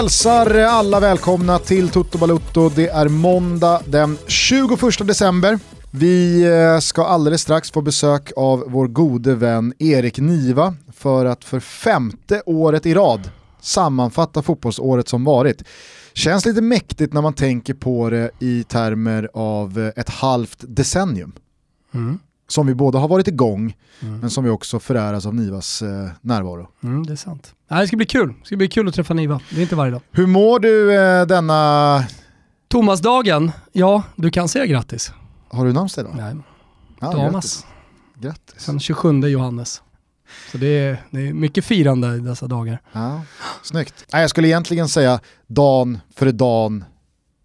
Hälsar alla välkomna till Toto Balutto. Det är måndag den 21 december. Vi eh, ska alldeles strax få besök av vår gode vän Erik Niva för att för femte året i rad sammanfatta fotbollsåret som varit. Känns lite mäktigt när man tänker på det i termer av eh, ett halvt decennium. Mm. Som vi båda har varit igång, mm. men som vi också föräras av Nivas eh, närvaro. Mm, det är sant. det ska bli kul. Det ska bli kul att träffa Niva. Det är inte varje dag. Hur mår du eh, denna... Thomasdagen? Ja, du kan säga grattis. Har du namnsdag idag? Nej. Ja, Damas. Grattis. Sen 27 Johannes. Så det är, det är mycket firande i dessa dagar. Ja, snyggt. Nej, jag skulle egentligen säga dan före dan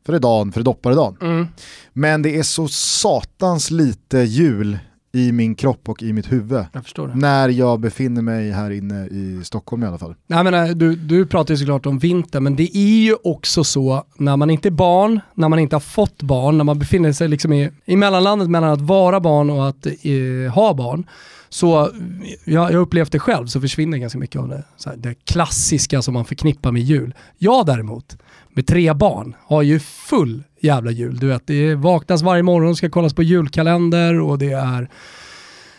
före dan före dopparedan. Mm. Men det är så satans lite jul i min kropp och i mitt huvud. Jag när jag befinner mig här inne i Stockholm i alla fall. Nej, men, eh, du, du pratar ju såklart om vinter, men det är ju också så när man inte är barn, när man inte har fått barn, när man befinner sig liksom i, i mellanlandet mellan att vara barn och att eh, ha barn, så jag, jag upplevt det själv så försvinner ganska mycket av det, här, det klassiska som man förknippar med jul. Jag däremot, med tre barn, har ju full jävla jul. Du vet, det vaknas varje morgon, ska kollas på julkalender och det är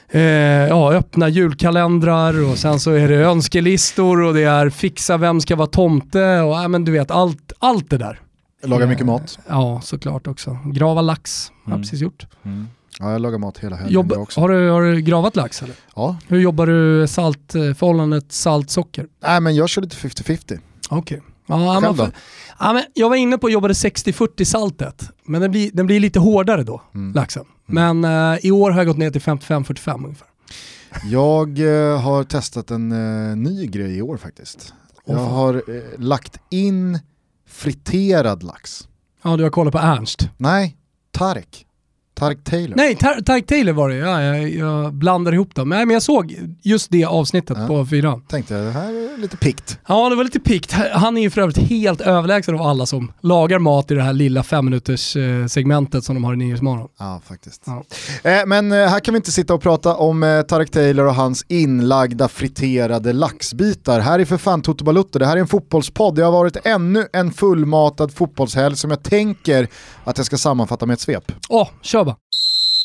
eh, ja, öppna julkalendrar och sen så är det önskelistor och det är fixa vem ska vara tomte och ja, men du vet allt, allt det där. Laga mycket mat. Ja, såklart också. Grava lax, mm. har precis gjort. Mm. Ja, jag lagar mat hela helgen Jobb också. Har du, har du gravat lax eller? Ja. Hur jobbar du salt, förhållandet salt-socker? Nej men jag kör lite 50-50. Okej. Okay. Ja, Själv då? Ja, men jag var inne på att jobba 60-40 saltet, men den blir, den blir lite hårdare då, mm. laxen. Mm. Men uh, i år har jag gått ner till 55-45 ungefär. Jag uh, har testat en uh, ny grej i år faktiskt. Jag har lagt in friterad lax. Ja, du har kollat på Ernst? Nej, Tarek. Tark Taylor. Nej, Tar Tark Taylor var det. Ja, jag, jag blandar ihop dem. Nej, men jag såg just det avsnittet ja. på fyran. Tänkte det här är lite pikt. Ja, det var lite pikt. Han är ju för övrigt helt överlägsen av alla som lagar mat i det här lilla femminuters eh, segmentet som de har i Nyhetsmorgon. Ja, faktiskt. Ja. Eh, men eh, här kan vi inte sitta och prata om eh, Tarek Taylor och hans inlagda friterade laxbitar. Här är för fan Toto Balutto, det här är en fotbollspodd. Det har varit ännu en fullmatad fotbollshelg som jag tänker att jag ska sammanfatta med ett svep. Åh, oh, kör bara.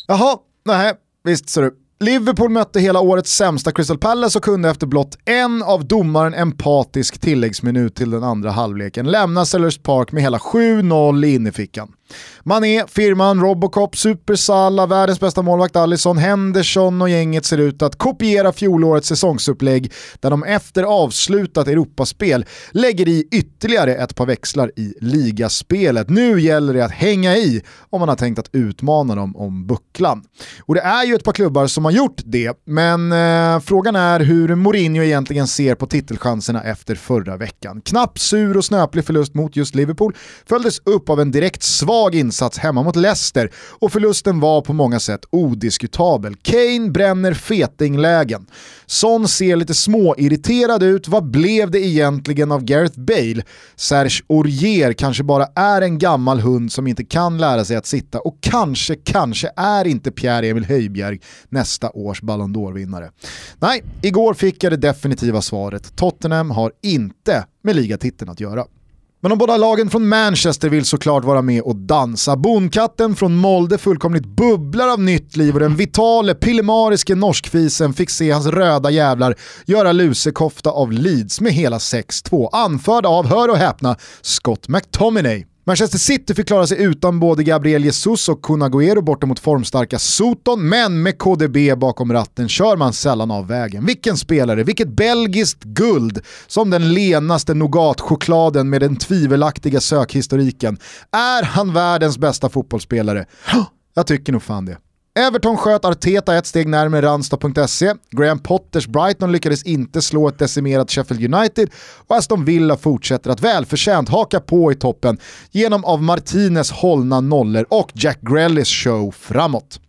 Jaha, nej, visst ser du. Liverpool mötte hela årets sämsta Crystal Palace och kunde efter blott en av domaren empatisk tilläggsminut till den andra halvleken lämna Sellers Park med hela 7-0 i innerfickan. Mané, firman, Robocop, Supersalla, världens bästa målvakt Allison, Henderson och gänget ser ut att kopiera fjolårets säsongsupplägg där de efter avslutat Europaspel lägger i ytterligare ett par växlar i ligaspelet. Nu gäller det att hänga i om man har tänkt att utmana dem om bucklan. Och det är ju ett par klubbar som har gjort det, men eh, frågan är hur Mourinho egentligen ser på titelchanserna efter förra veckan. Knapp, sur och snöplig förlust mot just Liverpool följdes upp av en direkt svag insats hemma mot Leicester och förlusten var på många sätt odiskutabel. Kane bränner fetinglägen. Son ser lite småirriterad ut. Vad blev det egentligen av Gareth Bale? Serge Aurier kanske bara är en gammal hund som inte kan lära sig att sitta och kanske, kanske är inte Pierre-Emil Höjbjerg nästa års Ballon d'Or-vinnare. Nej, igår fick jag det definitiva svaret. Tottenham har inte med ligatiteln att göra. Men de båda lagen från Manchester vill såklart vara med och dansa. Bonkatten från Molde fullkomligt bubblar av nytt liv och den vitale, pillemariske norskfisen fick se hans röda jävlar göra lusekofta av Leeds med hela 6-2. Anförda av, hör och häpna, Scott McTominay. Manchester City fick klara sig utan både Gabriel Jesus och Kun Agüero borta mot formstarka Soton, men med KDB bakom ratten kör man sällan av vägen. Vilken spelare, vilket belgiskt guld som den lenaste nougatchokladen med den tvivelaktiga sökhistoriken. Är han världens bästa fotbollsspelare? Jag tycker nog fan det. Everton sköt Arteta ett steg närmare Ranstad.se, Graham Potters Brighton lyckades inte slå ett decimerat Sheffield United och Aston Villa fortsätter att välförtjänt haka på i toppen genom av Martinez hållna nollor och Jack Grealish show framåt.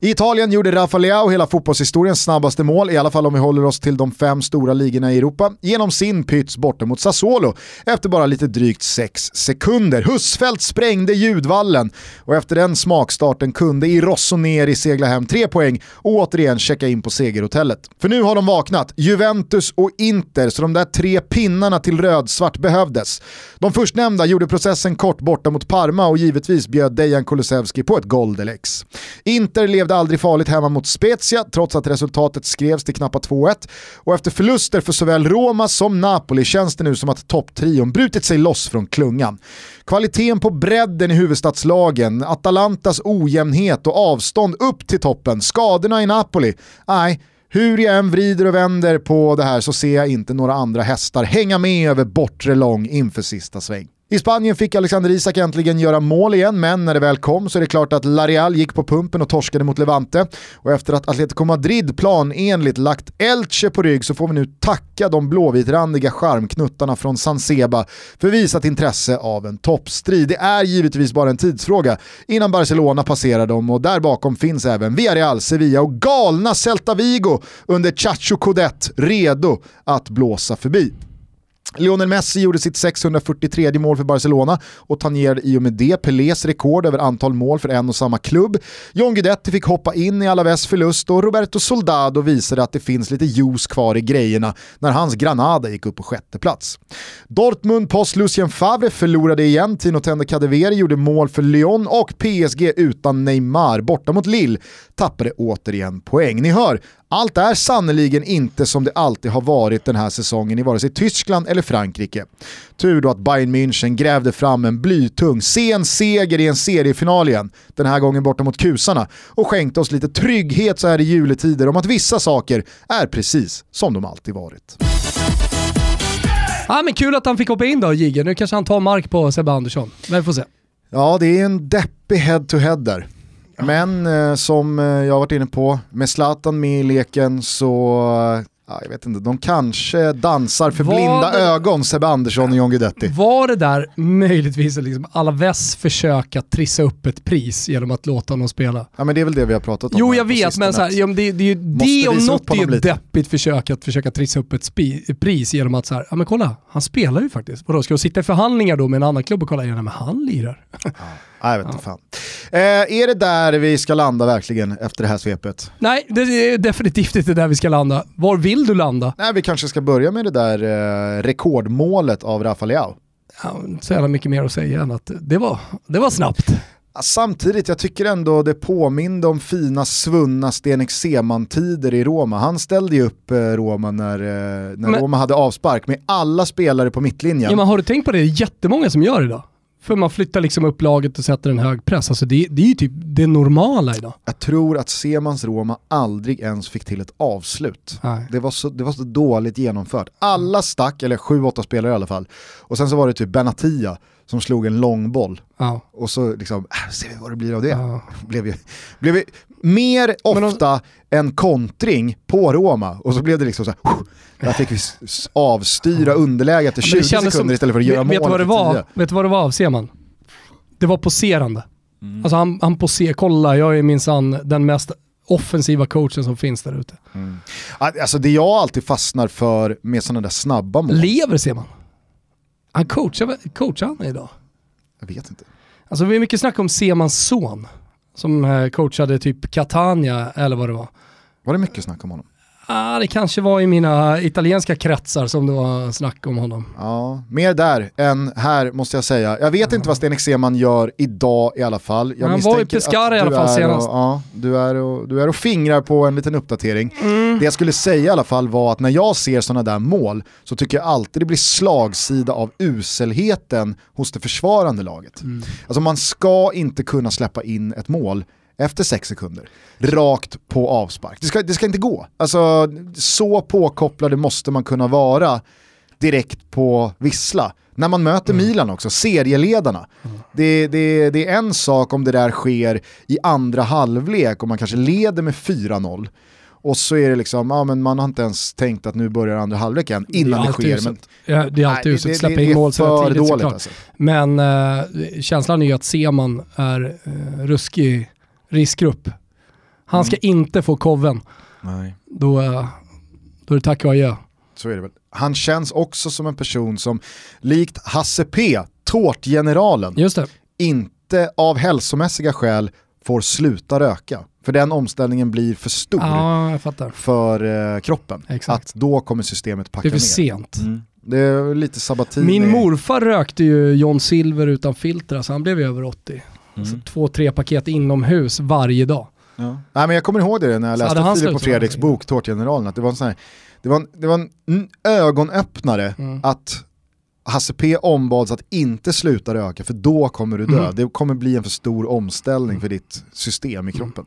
I Italien gjorde Rafa Leao hela fotbollshistoriens snabbaste mål, i alla fall om vi håller oss till de fem stora ligorna i Europa, genom sin pyts borta mot Sassuolo efter bara lite drygt 6 sekunder. Husfeldt sprängde ljudvallen och efter den smakstarten kunde i Rossoneri segla hem tre poäng och återigen checka in på segerhotellet. För nu har de vaknat, Juventus och Inter, så de där tre pinnarna till rödsvart behövdes. De förstnämnda gjorde processen kort borta mot Parma och givetvis bjöd Dejan Kulusevski på ett Goldelex. Inter levde aldrig farligt hemma mot Spezia trots att resultatet skrevs till knappt 2-1 och efter förluster för såväl Roma som Napoli känns det nu som att topptrion brutit sig loss från klungan. Kvaliteten på bredden i huvudstadslagen, Atalantas ojämnhet och avstånd upp till toppen, skadorna i Napoli, nej, hur jag än vrider och vänder på det här så ser jag inte några andra hästar hänga med över bortre lång inför sista sväng. I Spanien fick Alexander Isak äntligen göra mål igen, men när det väl kom så är det klart att Lareal gick på pumpen och torskade mot Levante. Och efter att Atletico Madrid planenligt lagt Elche på rygg så får vi nu tacka de blåvitrandiga charmknuttarna från San Seba för visat intresse av en toppstrid. Det är givetvis bara en tidsfråga innan Barcelona passerar dem och där bakom finns även Villarreal, Sevilla och galna Celta Vigo under Chacho Codet redo att blåsa förbi. Lionel Messi gjorde sitt 643 mål för Barcelona och tangerade i och med det Pelés rekord över antal mål för en och samma klubb. John Guidetti fick hoppa in i Alaves förlust och Roberto Soldado visade att det finns lite juice kvar i grejerna när hans Granada gick upp på sjätte plats. Dortmund post Lucien Favre förlorade igen, Tino Tende Kadewere gjorde mål för Lyon och PSG utan Neymar borta mot Lille tappade återigen poäng. Ni hör, allt är sannoliken inte som det alltid har varit den här säsongen i vare sig Tyskland eller Frankrike. Tur då att Bayern München grävde fram en blytung, sen seger i en seriefinal igen, den här gången borta mot kusarna, och skänkte oss lite trygghet så här i juletider om att vissa saker är precis som de alltid varit. Ja, men kul att han fick hoppa in då, Jigge. Nu kanske han tar mark på Sebbe Andersson. Men vi får se. Ja, det är en deppig head-to-head där. Men eh, som eh, jag har varit inne på, med Zlatan med i leken så ja, jag vet inte, de kanske dansar för Var blinda det- ögon, Sebbe Andersson och John Guidetti. Var det där möjligtvis liksom Alaves försök att trissa upp ett pris genom att låta honom spela? Ja men det är väl det vi har pratat om Jo jag vet, men så här, ja, det, det, det om något är ju ett deppigt försök att försöka trissa upp ett spi, pris genom att så här, ja men kolla, han spelar ju faktiskt. Vadå, ska du sitta i förhandlingar då med en annan klubb och kolla, ja men han lirar. Ja, jag vet inte fan. Eh, är det där vi ska landa verkligen efter det här svepet? Nej, det är definitivt inte där vi ska landa. Var vill du landa? Nej, vi kanske ska börja med det där eh, rekordmålet av Rafa Leao. Ja, inte så jävla mycket mer att säga än att det var, det var snabbt. Ja, Samtidigt, jag tycker ändå det påminde om fina svunna Sten Seman-tider i Roma. Han ställde ju upp eh, Roma när, eh, när Men- Roma hade avspark med alla spelare på mittlinjen. Ja, men har du tänkt på det? Det är jättemånga som gör det idag. För man flyttar liksom upp laget och sätter en hög press. Alltså det, det är ju typ det normala idag. Jag tror att Semans Roma aldrig ens fick till ett avslut. Nej. Det var, så, det var så dåligt genomfört. Alla stack, eller sju, åtta spelare i alla fall. Och sen så var det typ Benatia som slog en lång boll. Ja. Och så liksom, äh, ser vi vad det blir av det. Ja. Blev, ju, blev ju mer ofta en kontring på Roma och så blev det liksom så här, där fick vi avstyra underläget Men 20 det kändes sekunder som- istället för att göra vet, vet, mål vad det var? 10. vet du vad det var av Seman? Det var poserande. Mm. Alltså han, han poserar, kolla jag är minsann den mest offensiva coachen som finns där ute. Alltså det jag alltid fastnar för med sådana där snabba mål, Lever Seman? Han coachar, coachar han idag? jag vet inte. Alltså vi är mycket snack om Semans son som eh, coachade typ Catania eller vad det var. Var det mycket snack om honom? Ah, det kanske var i mina italienska kretsar som det var snack om honom. Ja, mer där än här måste jag säga. Jag vet inte vad Sten Ekseman gör idag i alla fall. Jag Han var i Pescara i alla du fall är senast. Och, ja, du är, och, du är och fingrar på en liten uppdatering. Mm. Det jag skulle säga i alla fall var att när jag ser sådana där mål så tycker jag alltid det blir slagsida av uselheten hos det försvarande laget. Mm. Alltså man ska inte kunna släppa in ett mål efter sex sekunder, rakt på avspark. Det ska, det ska inte gå. Alltså, så påkopplade måste man kunna vara direkt på vissla. När man möter Milan också, serieledarna. Det, det, det är en sak om det där sker i andra halvlek och man kanske leder med 4-0. Och så är det liksom, ja men man har inte ens tänkt att nu börjar andra halvlek igen innan det, alltid sker. Men, Ja, det är alltid uselt det- släppa det in mål så tidigt dåligt såklart. alltså. Men eh, känslan är ju att Seman är eh, ruskig riskgrupp. Han ska inte få koven. Nej. Då, eh, då är det tack och adjö. Så är det väl. Han känns också som en person som, likt Hasse P, tårtgeneralen, Just det. inte av hälsomässiga skäl får sluta röka. För den omställningen blir för stor Ja, för eh, kroppen. Exakt. Att då kommer systemet packa Det är för ner. sent. Mm. Det är lite sabatin. Min morfar rökte ju John Silver utan filter, alltså han blev ju över 80. Alltså Mm. två, tre paket inomhus varje dag. Ja. Nej, men jag kommer ihåg det när jag läste han Filip och Fredriks bok Tårtgeneralen, att det var en sån här, det var en, det var en ögonöppnare Mm. att Hasse P ombads att inte sluta röka för då kommer du dö. Mm. Det kommer bli en för stor omställning för ditt system i kroppen.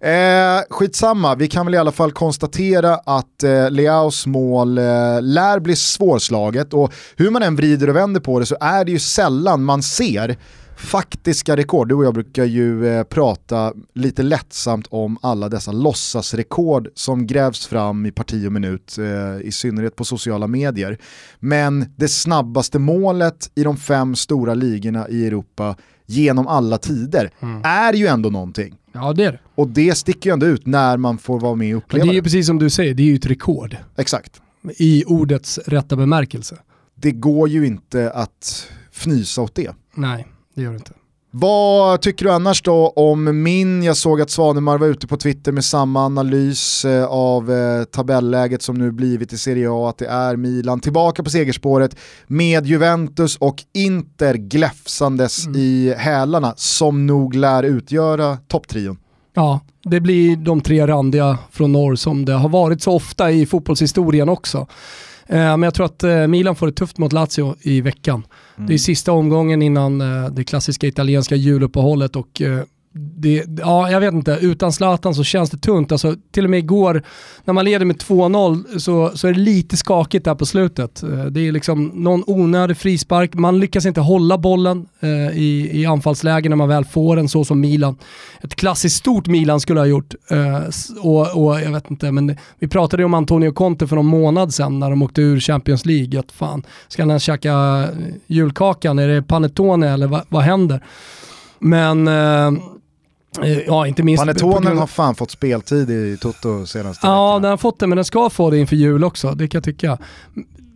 Eh, skitsamma, vi kan väl i alla fall konstatera att eh, Leaus mål eh, lär bli svårslaget och hur man än vrider och vänder på det så är det ju sällan man ser faktiska rekord. Du och jag brukar ju eh, prata lite lättsamt om alla dessa låtsasrekord som grävs fram i parti och minut, eh, i synnerhet på sociala medier. Men det snabbaste målet i de fem stora ligorna i Europa genom alla tider Mm. är ju ändå någonting. Ja det är det. Och det sticker ju ändå ut när man får vara med och uppleva det är det. ju precis som du säger, det är ju ett rekord. Exakt. I ordets rätta bemärkelse. Det går ju inte att fnysa åt det. Nej, det gör det inte. Vad tycker du annars då om min, jag såg att Svanemar var ute på Twitter med samma analys eh, av eh, tabelläget som nu blivit i Serie A, att det är Milan tillbaka på segerspåret med Juventus och Inter gläfsandes Mm. i hälarna som nog lär utgöra topptrion. Ja, det blir de tre randiga från norr som det har varit så ofta i fotbollshistorien också. Eh, Men jag tror att eh, Milan får det tufft mot Lazio i veckan. Det är sista omgången innan eh, det klassiska italienska juluppehållet och det, ja, jag vet inte, utan Zlatan så känns det tunt. Alltså, till och med igår när man leder med 2-0 så, så är det lite skakigt där på slutet. Eh, det är liksom någon onödig frispark, man lyckas inte hålla bollen eh, i, i anfallsläge när man väl får den så som Milan. Ett klassiskt stort Milan skulle ha gjort. Eh, och, och jag vet inte, men vi pratade ju om Antonio Conte för någon månad sedan när de åkte ur Champions League. Att fan, ska han käka eh, julkakan? Är det panettone eller vad, vad händer? Men Eh, Ja, inte minst... Panetonen har fan fått speltid i Toto senaste Ja, veckorna. den har fått det, men den ska få det inför jul också. Det kan jag tycka.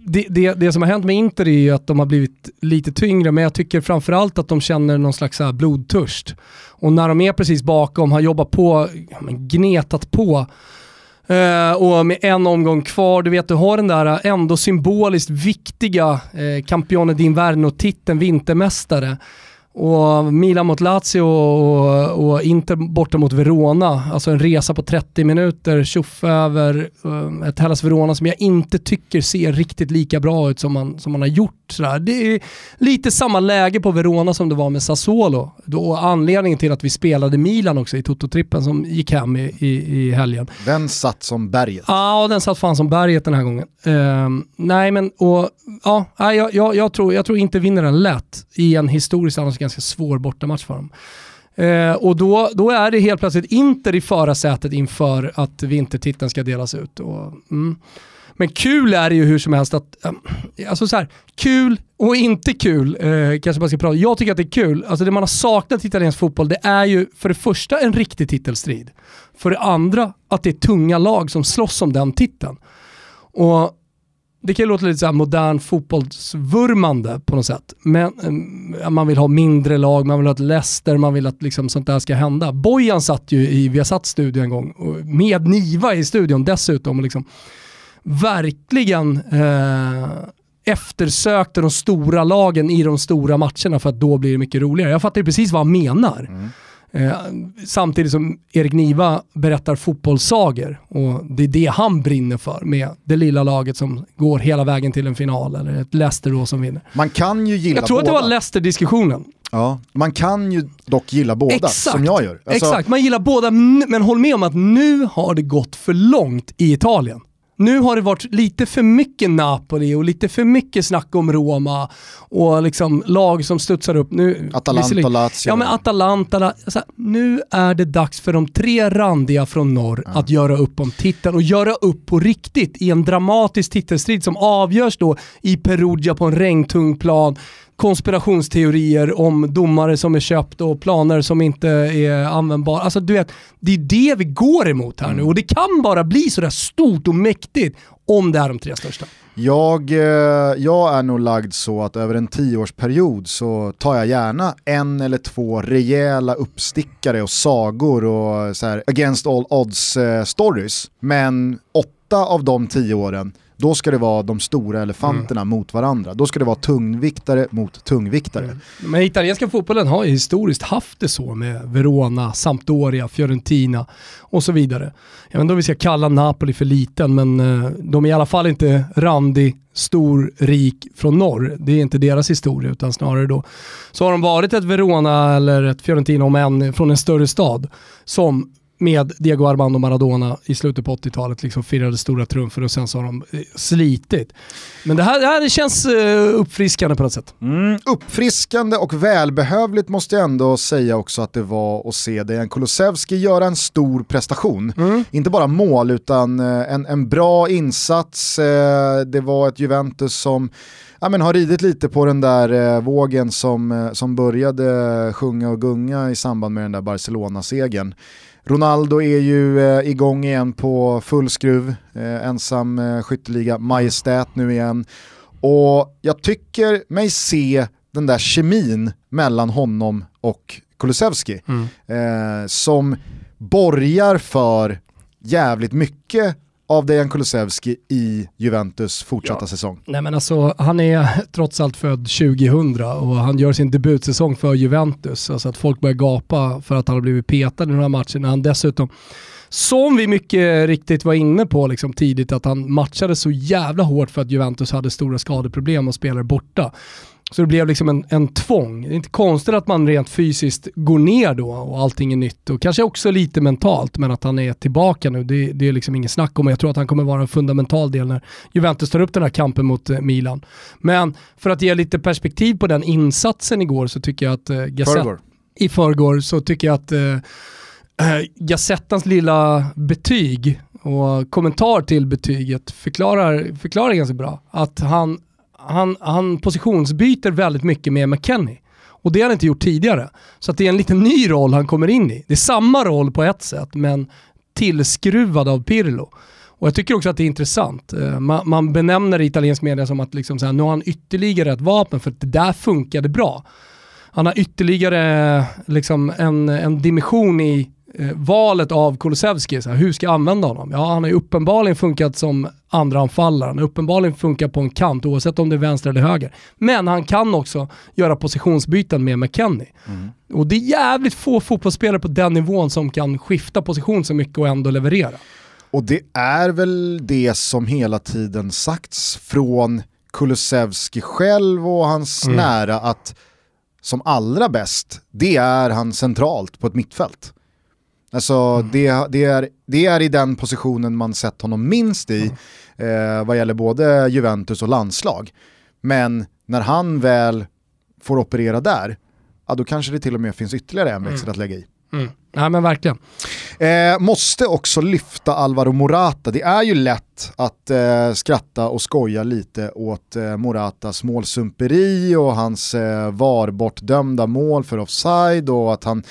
Det, det, det som har hänt med Inter är ju att de har blivit lite tyngre, men jag tycker framförallt att de känner någon slags så här blodtörst. Och när de är precis bakom, har jobbat på, ja, men gnetat på, eh, och med en omgång kvar, du vet du har den där ändå symboliskt viktiga eh, Campione d'Inverno-titeln, vintermästare. Och Milan mot Lazio och, och Inter borta mot Verona. Alltså en resa på 30 minuter, tjoff över eh, ett Hellas Verona som jag inte tycker ser riktigt lika bra ut som man, som man har gjort. Sådär. Det är lite samma läge på Verona som det var med Sassuolo. Då anledningen till att vi spelade Milan också i Toto-trippen som gick hem i, i, i helgen. Den satt som berget. Ja, den satt fan som berget den här gången. Ehm, nej, men och, ja, jag, jag, jag, tror, jag tror inte vinner den lätt i en historiskt annars ganska svår bortamatch för dem. Eh, och då, då är det helt plötsligt Inter i förarsätet inför att vintertiteln ska delas ut. Och, mm. Men kul är det ju hur som helst att, eh, alltså så här, kul och inte kul, eh, kanske man ska prata Jag tycker att det är kul. Alltså det man har saknat i italiensk fotboll, det är ju för det första en riktig titelstrid. För det andra att det är tunga lag som slåss om den titeln. Och det kan ju låta lite så här modern fotbollsvurmande på något sätt. Men eh, man vill ha mindre lag, man vill ha ett Leicester, man vill att liksom sånt där ska hända. Bojan satt ju i Viasat-studion en gång, med Niva i studion dessutom. Och liksom verkligen eh, eftersökte de stora lagen i de stora matcherna för att då blir det mycket roligare. Jag fattar ju precis vad han menar. Mm. Eh, samtidigt som Erik Niva berättar fotbollssager och det är det han brinner för med det lilla laget som går hela vägen till en final eller ett Leicester då som vinner. Man kan ju gilla Jag tror att det var Leicester-diskussionen. ja, man kan ju dock gilla båda, som jag gör. Alltså, Exakt, man gillar båda, men håll med om att nu har det gått för långt i Italien. Nu har det varit lite för mycket Napoli och lite för mycket snack om Roma och liksom lag som studsar upp. Nu, Atalanta, Lazio. Ja men Atalanta, La- alltså, nu är det dags för de tre randiga från norr att göra upp om titeln och göra upp på riktigt i en dramatisk titelstrid som avgörs då i Perugia på en regntung plan. Konspirationsteorier om domare som är köpt och planer som inte är användbara. Alltså du vet, det är det vi går emot här nu Mm. och det kan bara bli sådär stort och mäktigt om det är de tre största. Jag, eh, jag är nog lagd så att över en tioårsperiod så tar jag gärna en eller två rejäla uppstickare och sagor och så här against all odds eh, stories. Men åtta av de tio åren, då ska det vara de stora elefanterna mot varandra. Då ska det vara tungviktare mot tungviktare. Mm. Men italienska fotbollen har ju historiskt haft det så med Verona, Sampdoria, Fiorentina och så vidare. Jag vet inte om vi ska kalla Napoli för liten, men eh, de är i alla fall inte randig, stor, rik från norr. Det är inte deras historia, utan snarare då så har de varit ett Verona eller ett Fiorentina, om än från en större stad, som med Diego Armando Maradona i slutet på 80-talet liksom firade stora trumfer och sen så har de eh, slitit. Men det här, det här känns eh, uppfriskande på något sätt. Mm, uppfriskande och välbehövligt måste jag ändå säga också att det var att se Dejan Kulusevski göra en stor prestation. Inte bara mål utan eh, en, en bra insats. Det var ett Juventus som ja, men har ridit lite på den där eh, vågen som, som började sjunga och gunga i samband med den där Barcelona-segern. Ronaldo är ju eh, igång igen på full skruv, eh, ensam eh, skytteliga majestät nu igen. Och jag tycker mig se den där kemin mellan honom och Kulusevski eh, som borgar för jävligt mycket av Dejan Kulusevski i Juventus fortsatta säsong. Nej men alltså han är trots allt född 2000 och han gör sin debutsäsong för Juventus. Alltså att folk börjar gapa för att han har blivit petad i några matcher när han dessutom, som vi mycket riktigt var inne på liksom tidigt, att han matchade så jävla hårt för att Juventus hade stora skadeproblem och spelare borta. Så det blev liksom en, en tvång. Det är inte konstigt att man rent fysiskt går ner då och allting är nytt. Och kanske också lite mentalt, men att han är tillbaka nu, det, det är liksom ingen snack om. Jag tror att han kommer vara en fundamental del när Juventus tar upp den här kampen mot eh, Milan. Men för att ge lite perspektiv på den insatsen igår så tycker jag att eh, Gazette, i förrgår så tycker jag att eh, eh, Gazettans lilla betyg och kommentar till betyget förklarar, förklarar ganska bra. Att han, han, han positionsbyter väldigt mycket med McKennie. Och det har han inte gjort tidigare. Så att det är en lite ny roll han kommer in i. Det är samma roll på ett sätt, men tillskruvad av Pirlo. Och jag tycker också att det är intressant. Eh, man, man benämner det i italiensk media som att liksom så här, nu har han ytterligare ett vapen för att det där funkade bra. Han har ytterligare liksom en, en dimension i valet av Kulusevski. Så här, hur ska jag använda honom? Ja, han har ju uppenbarligen funkat som andra anfallare. Han har uppenbarligen funkat på en kant oavsett om det är vänster eller höger. Men han kan också göra positionsbyten med McKennie. Och det är jävligt få fotbollsspelare på den nivån som kan skifta position så mycket och ändå leverera. Och det är väl det som hela tiden sagts från Kulusevski själv och hans nära att som allra bäst, det är han centralt på ett mittfält. Alltså det, det, är, det är i den positionen man sett honom minst i eh, vad gäller både Juventus och landslag. Men när han väl får operera där, ja, då kanske det till och med finns ytterligare en växel att lägga i. Mm. Nej men verkligen. Eh, måste också lyfta Alvaro Morata. Det är ju lätt att eh, skratta och skoja lite åt eh, Moratas målsumperi och hans eh, VAR-bortdömda mål för offside och att han,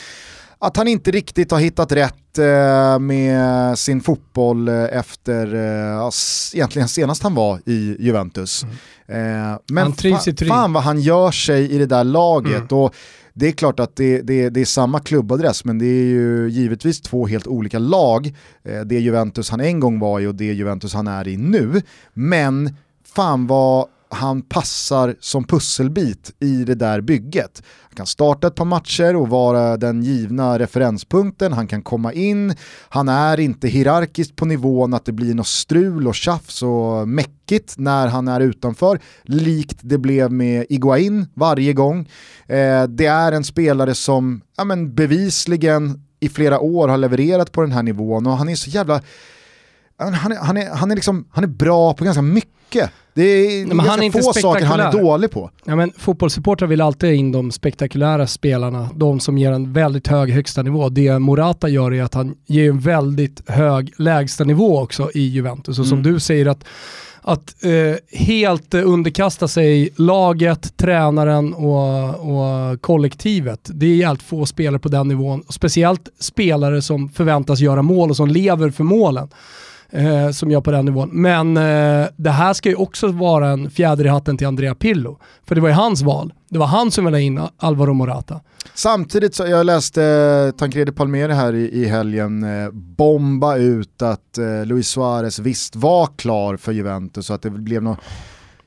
att han inte riktigt har hittat rätt eh, med sin fotboll eh, efter, eh, egentligen senast han var i Juventus. Eh, men fa- fan vad han gör sig i det där laget. Och det är klart att det, det, det är samma klubbadress men det är ju givetvis två helt olika lag. Det Juventus han en gång var i och det Juventus han är i nu. Men fan vad han passar som pusselbit i det där bygget. Han kan starta ett par matcher och vara den givna referenspunkten, han kan komma in, han är inte hierarkiskt på nivån att det blir något strul och tjafs och mäckigt när han är utanför, likt det blev med Iguain varje gång. Eh, det är en spelare som ja, men bevisligen i flera år har levererat på den här nivån och han är så jävla han är, han, är, han, är liksom, han är bra på ganska mycket. Det är men ganska han är inte få saker han är dålig på. Ja, men fotbollssupportrar vill alltid in de spektakulära spelarna, de som ger en väldigt hög högsta nivå. Det Morata gör är att han ger en väldigt hög lägsta nivå också i Juventus. Och som du säger att att eh, helt underkasta sig laget, tränaren och, och kollektivet. Det är jävligt få spelare på den nivån. Speciellt spelare som förväntas göra mål och som lever för målen eh, som gör på den nivån. Men eh, det här ska ju också vara en fjäder i hatten till Andrea Pillo. För det var ju hans val. Det var han som ville in Alvaro Morata. Samtidigt så, jag läste eh, Tancredi Palmeri här i, i helgen eh, bomba ut att eh, Luis Suarez visst var klar för Juventus och att det blev något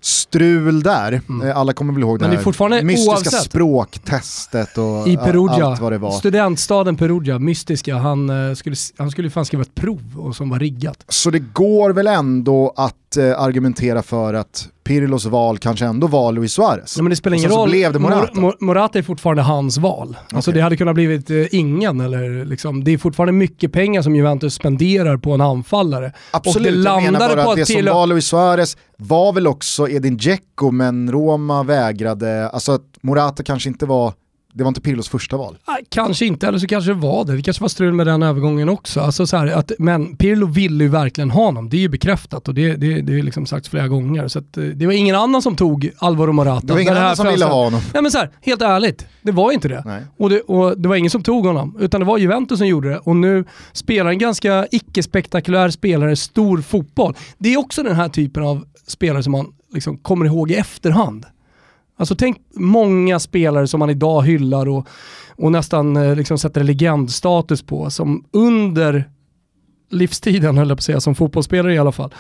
strul där. Mm. Eh, alla kommer väl ihåg det, det här mystiska oavsett. språktestet och I Perugia, allt vad det var. Studentstaden Perugia, mystiska. Han eh, skulle, han skulle fan skriva ett prov och som var riggat. Så det går väl ändå att eh, argumentera för att Pirlos val kanske ändå var Luis Suarez. Ja, men det spelar ingen roll. Blev det Morata. Mor Morata är fortfarande hans val. Okay. Alltså det hade kunnat blivit eh, ingen. Eller liksom, det är fortfarande mycket pengar som Juventus spenderar på en anfallare. Absolut, och det jag menar bara att det som var Luis Suarez var väl också Edin Dzeko men Roma vägrade, alltså att Morata kanske inte var det var inte Pirlos första val? Kanske inte, eller så kanske det var det. Det kanske var strul med den övergången också. Alltså så här, att, men Pirlo ville ju verkligen ha honom, det är ju bekräftat och det, det, det är liksom sagt flera gånger. Så att, eh, det var ingen annan som tog Alvaro Morata. Det var ingen annan som ville ha honom. Nej men så här, helt ärligt, det var inte det. Och, det. och det var ingen som tog honom, utan det var Juventus som gjorde det. Och nu spelar en ganska icke-spektakulär spelare stor fotboll. Det är också den här typen av spelare som man liksom kommer ihåg i efterhand. Alltså tänk många spelare som man idag hyllar och, och nästan eh, liksom sätter legendstatus på, som under livstiden, höll jag på att säga, som fotbollsspelare i alla fall,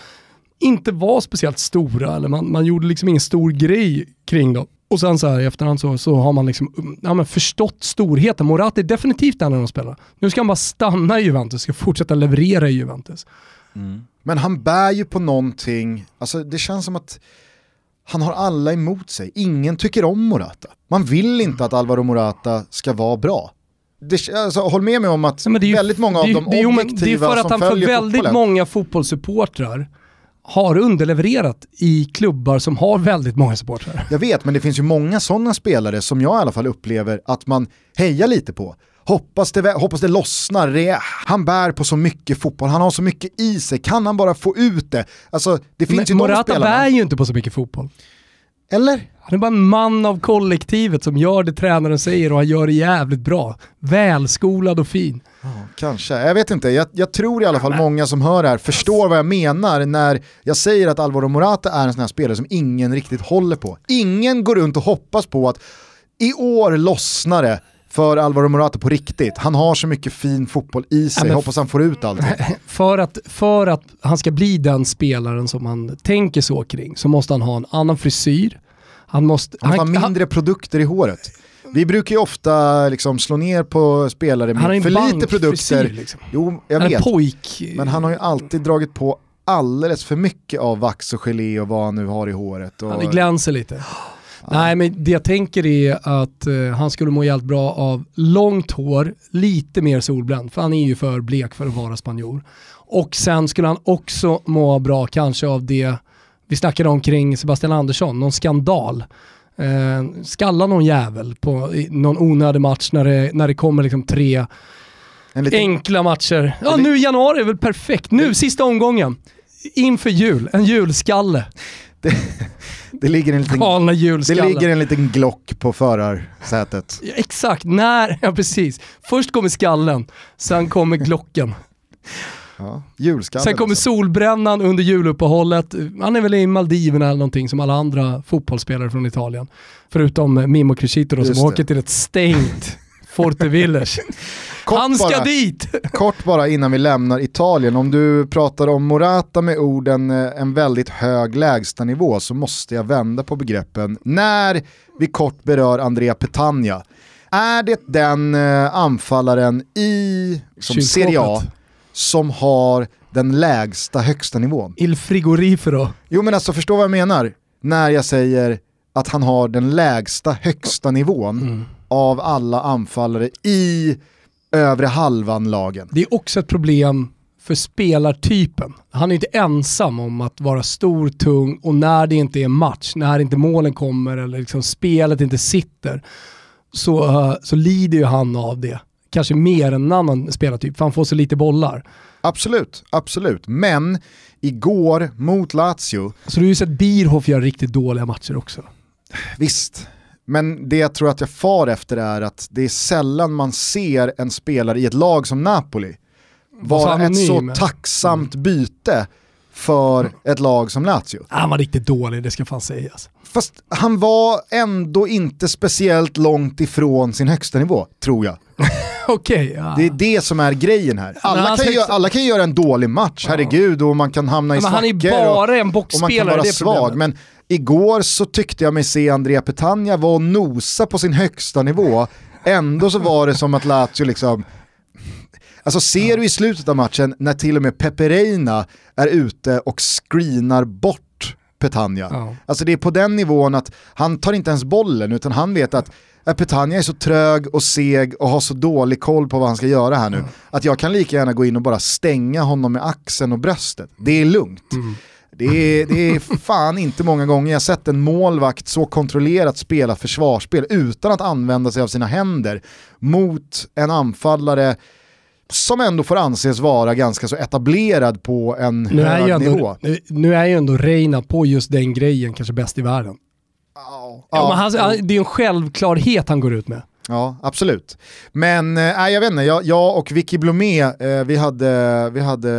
inte var speciellt stora, eller man, man gjorde liksom ingen stor grej kring dem. Och sen så här i efterhand så, så har man liksom, ja, men förstått storheten. Morata är definitivt en av de spelarna. Nu ska han bara stanna i Juventus, ska fortsätta leverera i Juventus. Mm. Men han bär ju på någonting, alltså det känns som att han har alla emot sig. Ingen tycker om Morata. Man vill inte att Alvaro Morata ska vara bra. Det, alltså, håll med mig om att ju, väldigt många av de objektiva Det är för att han för väldigt fotbollen. många fotbollssupportrar har underlevererat i klubbar som har väldigt många supportrar. Jag vet, men det finns ju många sådana spelare som jag i alla fall upplever att man hejar lite på. Hoppas det, hoppas det lossnar. Han bär på så mycket fotboll, han har så mycket i sig. Kan han bara få ut det? Alltså, det finns Men ju Morata bär ju inte på så mycket fotboll. Eller? Han är bara en man av kollektivet som gör det tränaren säger och han gör det jävligt bra. Välskolad och fin. Oh, kanske, jag vet inte. Jag, jag tror i alla fall många som hör det här förstår vad jag menar när jag säger att Alvaro Morata är en sån här spelare som ingen riktigt håller på. Ingen går runt och hoppas på att i år lossnar det för Alvaro Morata på riktigt. Han har så mycket fin fotboll i sig, ja, hoppas han får ut allt. För att, för att han ska bli den spelaren som man tänker så kring så måste han ha en annan frisyr. Han måste, han måste han, ha mindre han, produkter i håret. Vi brukar ju ofta liksom slå ner på spelare med för lite produkter. Liksom. Jo, jag han vet. Pojk. Men han har ju alltid dragit på alldeles för mycket av vax och gelé och vad han nu har i håret. Och... Han glänser lite. Nej men det jag tänker är att uh, han skulle må jävligt bra av långt hår, lite mer solbränd, för han är ju för blek för att vara spanjor. Och sen skulle han också må bra kanske av det vi snackade om kring Sebastian Andersson, någon skandal. Uh, skalla någon jävel på någon onödig match när det, när det kommer liksom tre liten... enkla matcher. Ja nu januari är väl perfekt, nu sista omgången. Inför jul, en julskalle. Det, det, ligger en liten, det ligger en liten glock på förarsätet. Ja, exakt, när, ja precis. Först kommer skallen, sen kommer glocken. Ja, Sen kommer alltså. solbrännan under juluppehållet. Han är väl i Maldiverna eller någonting som alla andra fotbollsspelare från Italien. Förutom Mimo Crescito som åker till ett stängt Forte Villers. Han ska bara, dit! kort bara innan vi lämnar Italien, om du pratar om Morata med orden eh, en väldigt hög lägstanivå så måste jag vända på begreppen. När vi kort berör Andrea Petagna, är det den eh, anfallaren i som Serie A som har den lägsta högsta nivån? Il frigorifero. Jo men alltså förstå vad jag menar när jag säger att han har den lägsta högsta nivån mm. av alla anfallare i övre halvan-lagen. Det är också ett problem för spelartypen. Han är inte ensam om att vara stor, tung och när det inte är match, när inte målen kommer eller liksom spelet inte sitter, så, uh, så lider ju han av det. kanske mer än en annan spelartyp, för han får så lite bollar. Absolut, absolut. Men igår mot Lazio... Så du har ju sett Bierhoff göra riktigt dåliga matcher också. Visst, men det jag tror att jag far efter är att det är sällan man ser en spelare i ett lag som Napoli vara ett så tacksamt byte för ett lag som Lazio. Han var riktigt dålig, det ska fan sägas. Fast han var ändå inte speciellt långt ifrån sin högsta nivå, tror jag. Okej. Okay, ja. Det är det som är grejen här. Alla kan, högsta... alla kan göra en dålig match, ja. herregud, och man kan hamna i svackor. Han är bara en boxspelare, och man kan vara svag. Men igår så tyckte jag mig se Andrea Petagna vara och nosa på sin högsta nivå. Ändå så var det som att Lazio liksom Alltså ser du i slutet av matchen när till och med Pepereina är ute och screenar bort Petagna. Ja. Alltså det är på den nivån att han tar inte ens bollen utan han vet att Petagna är så trög och seg och har så dålig koll på vad han ska göra här nu. Mm. Att jag kan lika gärna gå in och bara stänga honom med axeln och bröstet. Det är lugnt. Mm. Det är, det är fan inte många gånger jag sett en målvakt så kontrollerat spela försvarsspel utan att använda sig av sina händer mot en anfallare som ändå får anses vara ganska så etablerad på en nu hög ändå, nivå. Nu, nu är ju ändå Reina på just den grejen kanske bäst i världen. Oh, ja, oh, han, oh. Det är en självklarhet han går ut med. Ja, absolut. Men äh, jag vet inte, jag, jag och Vicky Blomé, eh, vi, hade, vi hade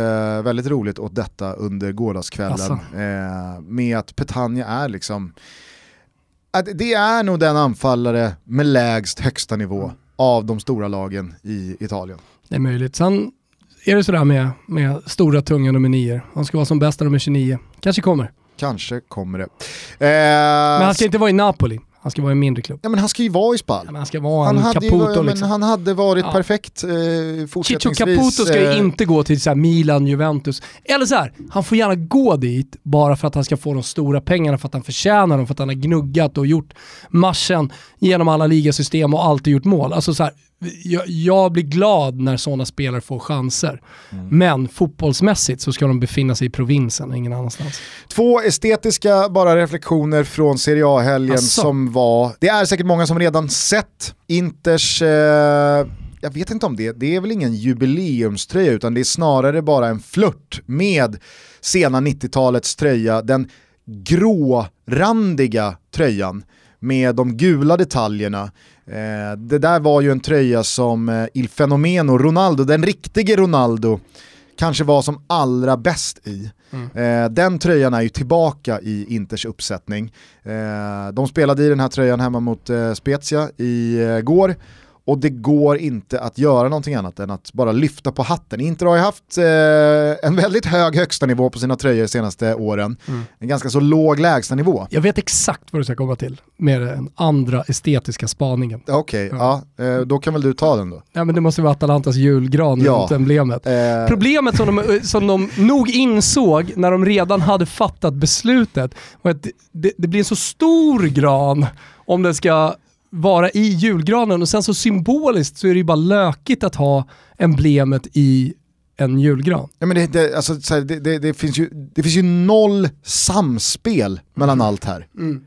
väldigt roligt åt detta under gårdagskvällen. Eh, med att Petagna är liksom, det är nog den anfallare med lägst högsta nivå mm. av de stora lagen i Italien. Det är möjligt. Sen är det sådär med, med stora tunga nummer 9. Han ska vara som bästa nummer 29. Kanske kommer. Kanske kommer det. Eh, men han ska inte vara i Napoli. Han ska vara i en mindre klubb. Ja men han ska ju vara i Spal. Ja, han ska vara han en Caputo ju, liksom. Han hade varit ja. perfekt eh, fortsättningsvis. Chicho Caputo ska ju eh, inte gå till så Milan, Juventus. Eller så här, han får gärna gå dit bara för att han ska få de stora pengarna, för att han förtjänar dem, för att han har gnuggat och gjort matchen genom alla ligasystem och alltid gjort mål. Alltså så här, jag, jag, blir glad när sådana spelare får chanser. Mm. Men fotbollsmässigt så ska de befinna sig i provinsen, ingen annanstans. Två estetiska bara reflektioner från Serie A-helgen som var, det är säkert många som redan sett Inters eh, jag vet inte om det, det är väl ingen jubileumströja utan det är snarare bara en flört med sena 90-talets tröja, den grårandiga tröjan med de gula detaljerna Eh, det där var ju en tröja som eh, Il Fenomeno Ronaldo, den riktige Ronaldo, kanske var som allra bäst i. Mm. Eh, den tröjan är ju tillbaka i Inters uppsättning. De spelade i den här tröjan hemma mot Spezia igår och det går inte att göra någonting annat än att bara lyfta på hatten. Inter har ju haft eh, en väldigt hög högsta nivå på sina tröjor de senaste åren. Mm. En ganska så låg lägsta nivå. Jag vet exakt vad du ska komma till med den andra estetiska spaningen. Okej, okay, ja. ja eh, då kan väl du ta den då. Ja men det måste vara Atalantas julgran ja. runt emblemet. Eh. Problemet som de, som de nog insåg när de redan hade fattat beslutet var att det, det blir en så stor gran om den ska vara i julgranen och sen så symboliskt så är det ju bara lökigt att ha emblemet i en julgran. Ja, men det, det, alltså, här, det, det, finns ju, det finns ju noll samspel mellan mm. allt här. Mm.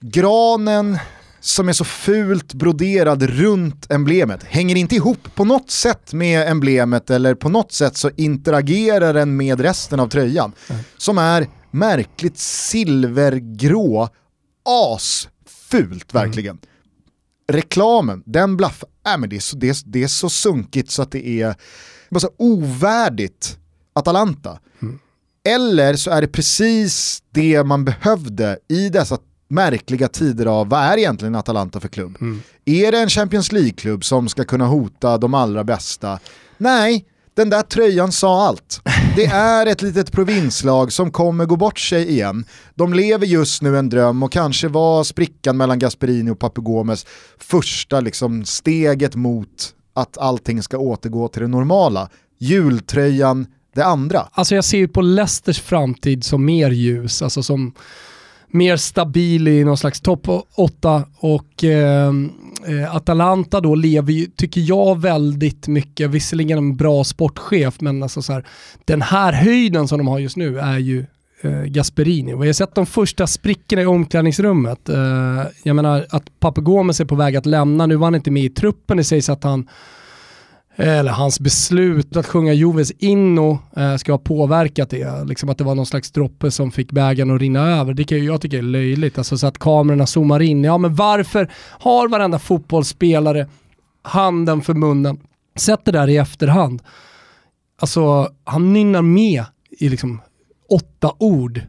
Granen som är så fult broderad runt emblemet hänger inte ihop på något sätt med emblemet eller på något sätt så interagerar den med resten av tröjan. Mm. Som är märkligt silvergrå, asfult verkligen. Reklamen, den blaffar, äh, men det, är så, det, är, det är så sunkigt så att det är bara så ovärdigt Atalanta. Mm. Eller så är det precis det man behövde i dessa märkliga tider av, vad är egentligen Atalanta för klubb? Mm. Är det en Champions League-klubb som ska kunna hota de allra bästa? Nej, den där tröjan sa allt. Det är ett litet provinslag som kommer gå bort sig igen. De lever just nu en dröm och kanske var sprickan mellan Gasperini och Papagomes första liksom, steget mot att allting ska återgå till det normala. Jultröjan, det andra. Alltså jag ser ju på Leicesters framtid som mer ljus, alltså som mer stabil i någon slags topp 8 och eh, Eh, Atalanta då lever ju, tycker jag, väldigt mycket, visserligen en bra sportchef, men alltså så här, den här höjden som de har just nu är ju eh, Gasperini. Och jag har sett de första sprickorna i omklädningsrummet. Eh, jag menar att Papagomes är på väg att lämna, nu var han inte med i truppen, det sägs att han Eh, eller hans beslut att sjunga Joves inno eh, ska ha påverkat det. Liksom att det var någon slags droppe som fick bägaren att rinna över. Det kan ju jag tycka är löjligt. Alltså så att kamerorna zoomar in. Ja men varför har varenda fotbollsspelare handen för munnen? Sätt det där i efterhand. Alltså han nynnar med i liksom åtta ord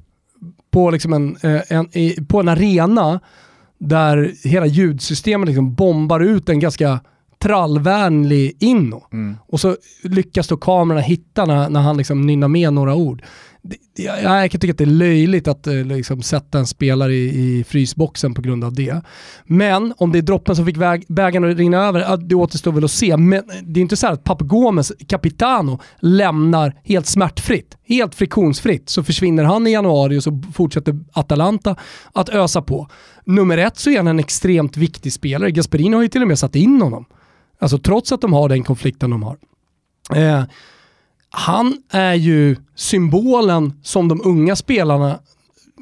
på, liksom en, eh, en, en, på en arena där hela ljudsystemet liksom bombar ut en ganska trallvänlig inno. Mm. Och så lyckas då kamerorna hitta när, när han liksom nynnar med några ord det, jag, jag kan tycka att det är löjligt att eh, liksom, sätta en spelare i, i frysboxen på grund av det. Men om det är droppen som fick bägaren att rinna över, det återstår väl att se. Men det är inte så att Papu Gomes, Capitano, lämnar helt smärtfritt, helt friktionsfritt. Så försvinner han i januari och så fortsätter Atalanta att ösa på. Nummer ett så är han en extremt viktig spelare. Gasperini har ju till och med satt in honom. Alltså trots att de har den konflikten de har. Eh, han är ju symbolen som de unga spelarna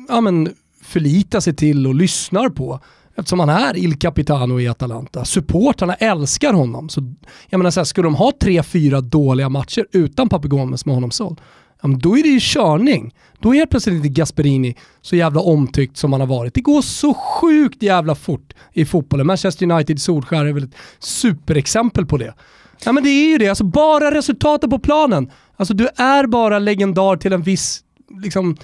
ja, men, förlitar sig till och lyssnar på. Eftersom han är Il Capitano i Atalanta. Supportarna älskar honom. Så, jag menar så här, skulle de ha tre, fyra dåliga matcher utan Papegomes med honom såld, då är det ju körning. Då är helt plötsligt inte Gasperini så jävla omtyckt som han har varit. Det går så sjukt jävla fort i fotbollen. Manchester United Solskär är väl ett superexempel på det. Ja men det är ju det, alltså bara resultatet på planen. Alltså du är bara legendar till en viss, liksom,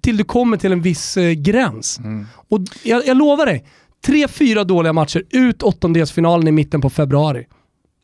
till du kommer till en viss eh, gräns. Mm. Och jag, jag lovar dig, tre, fyra dåliga matcher, ut åttondelsfinalen i mitten på februari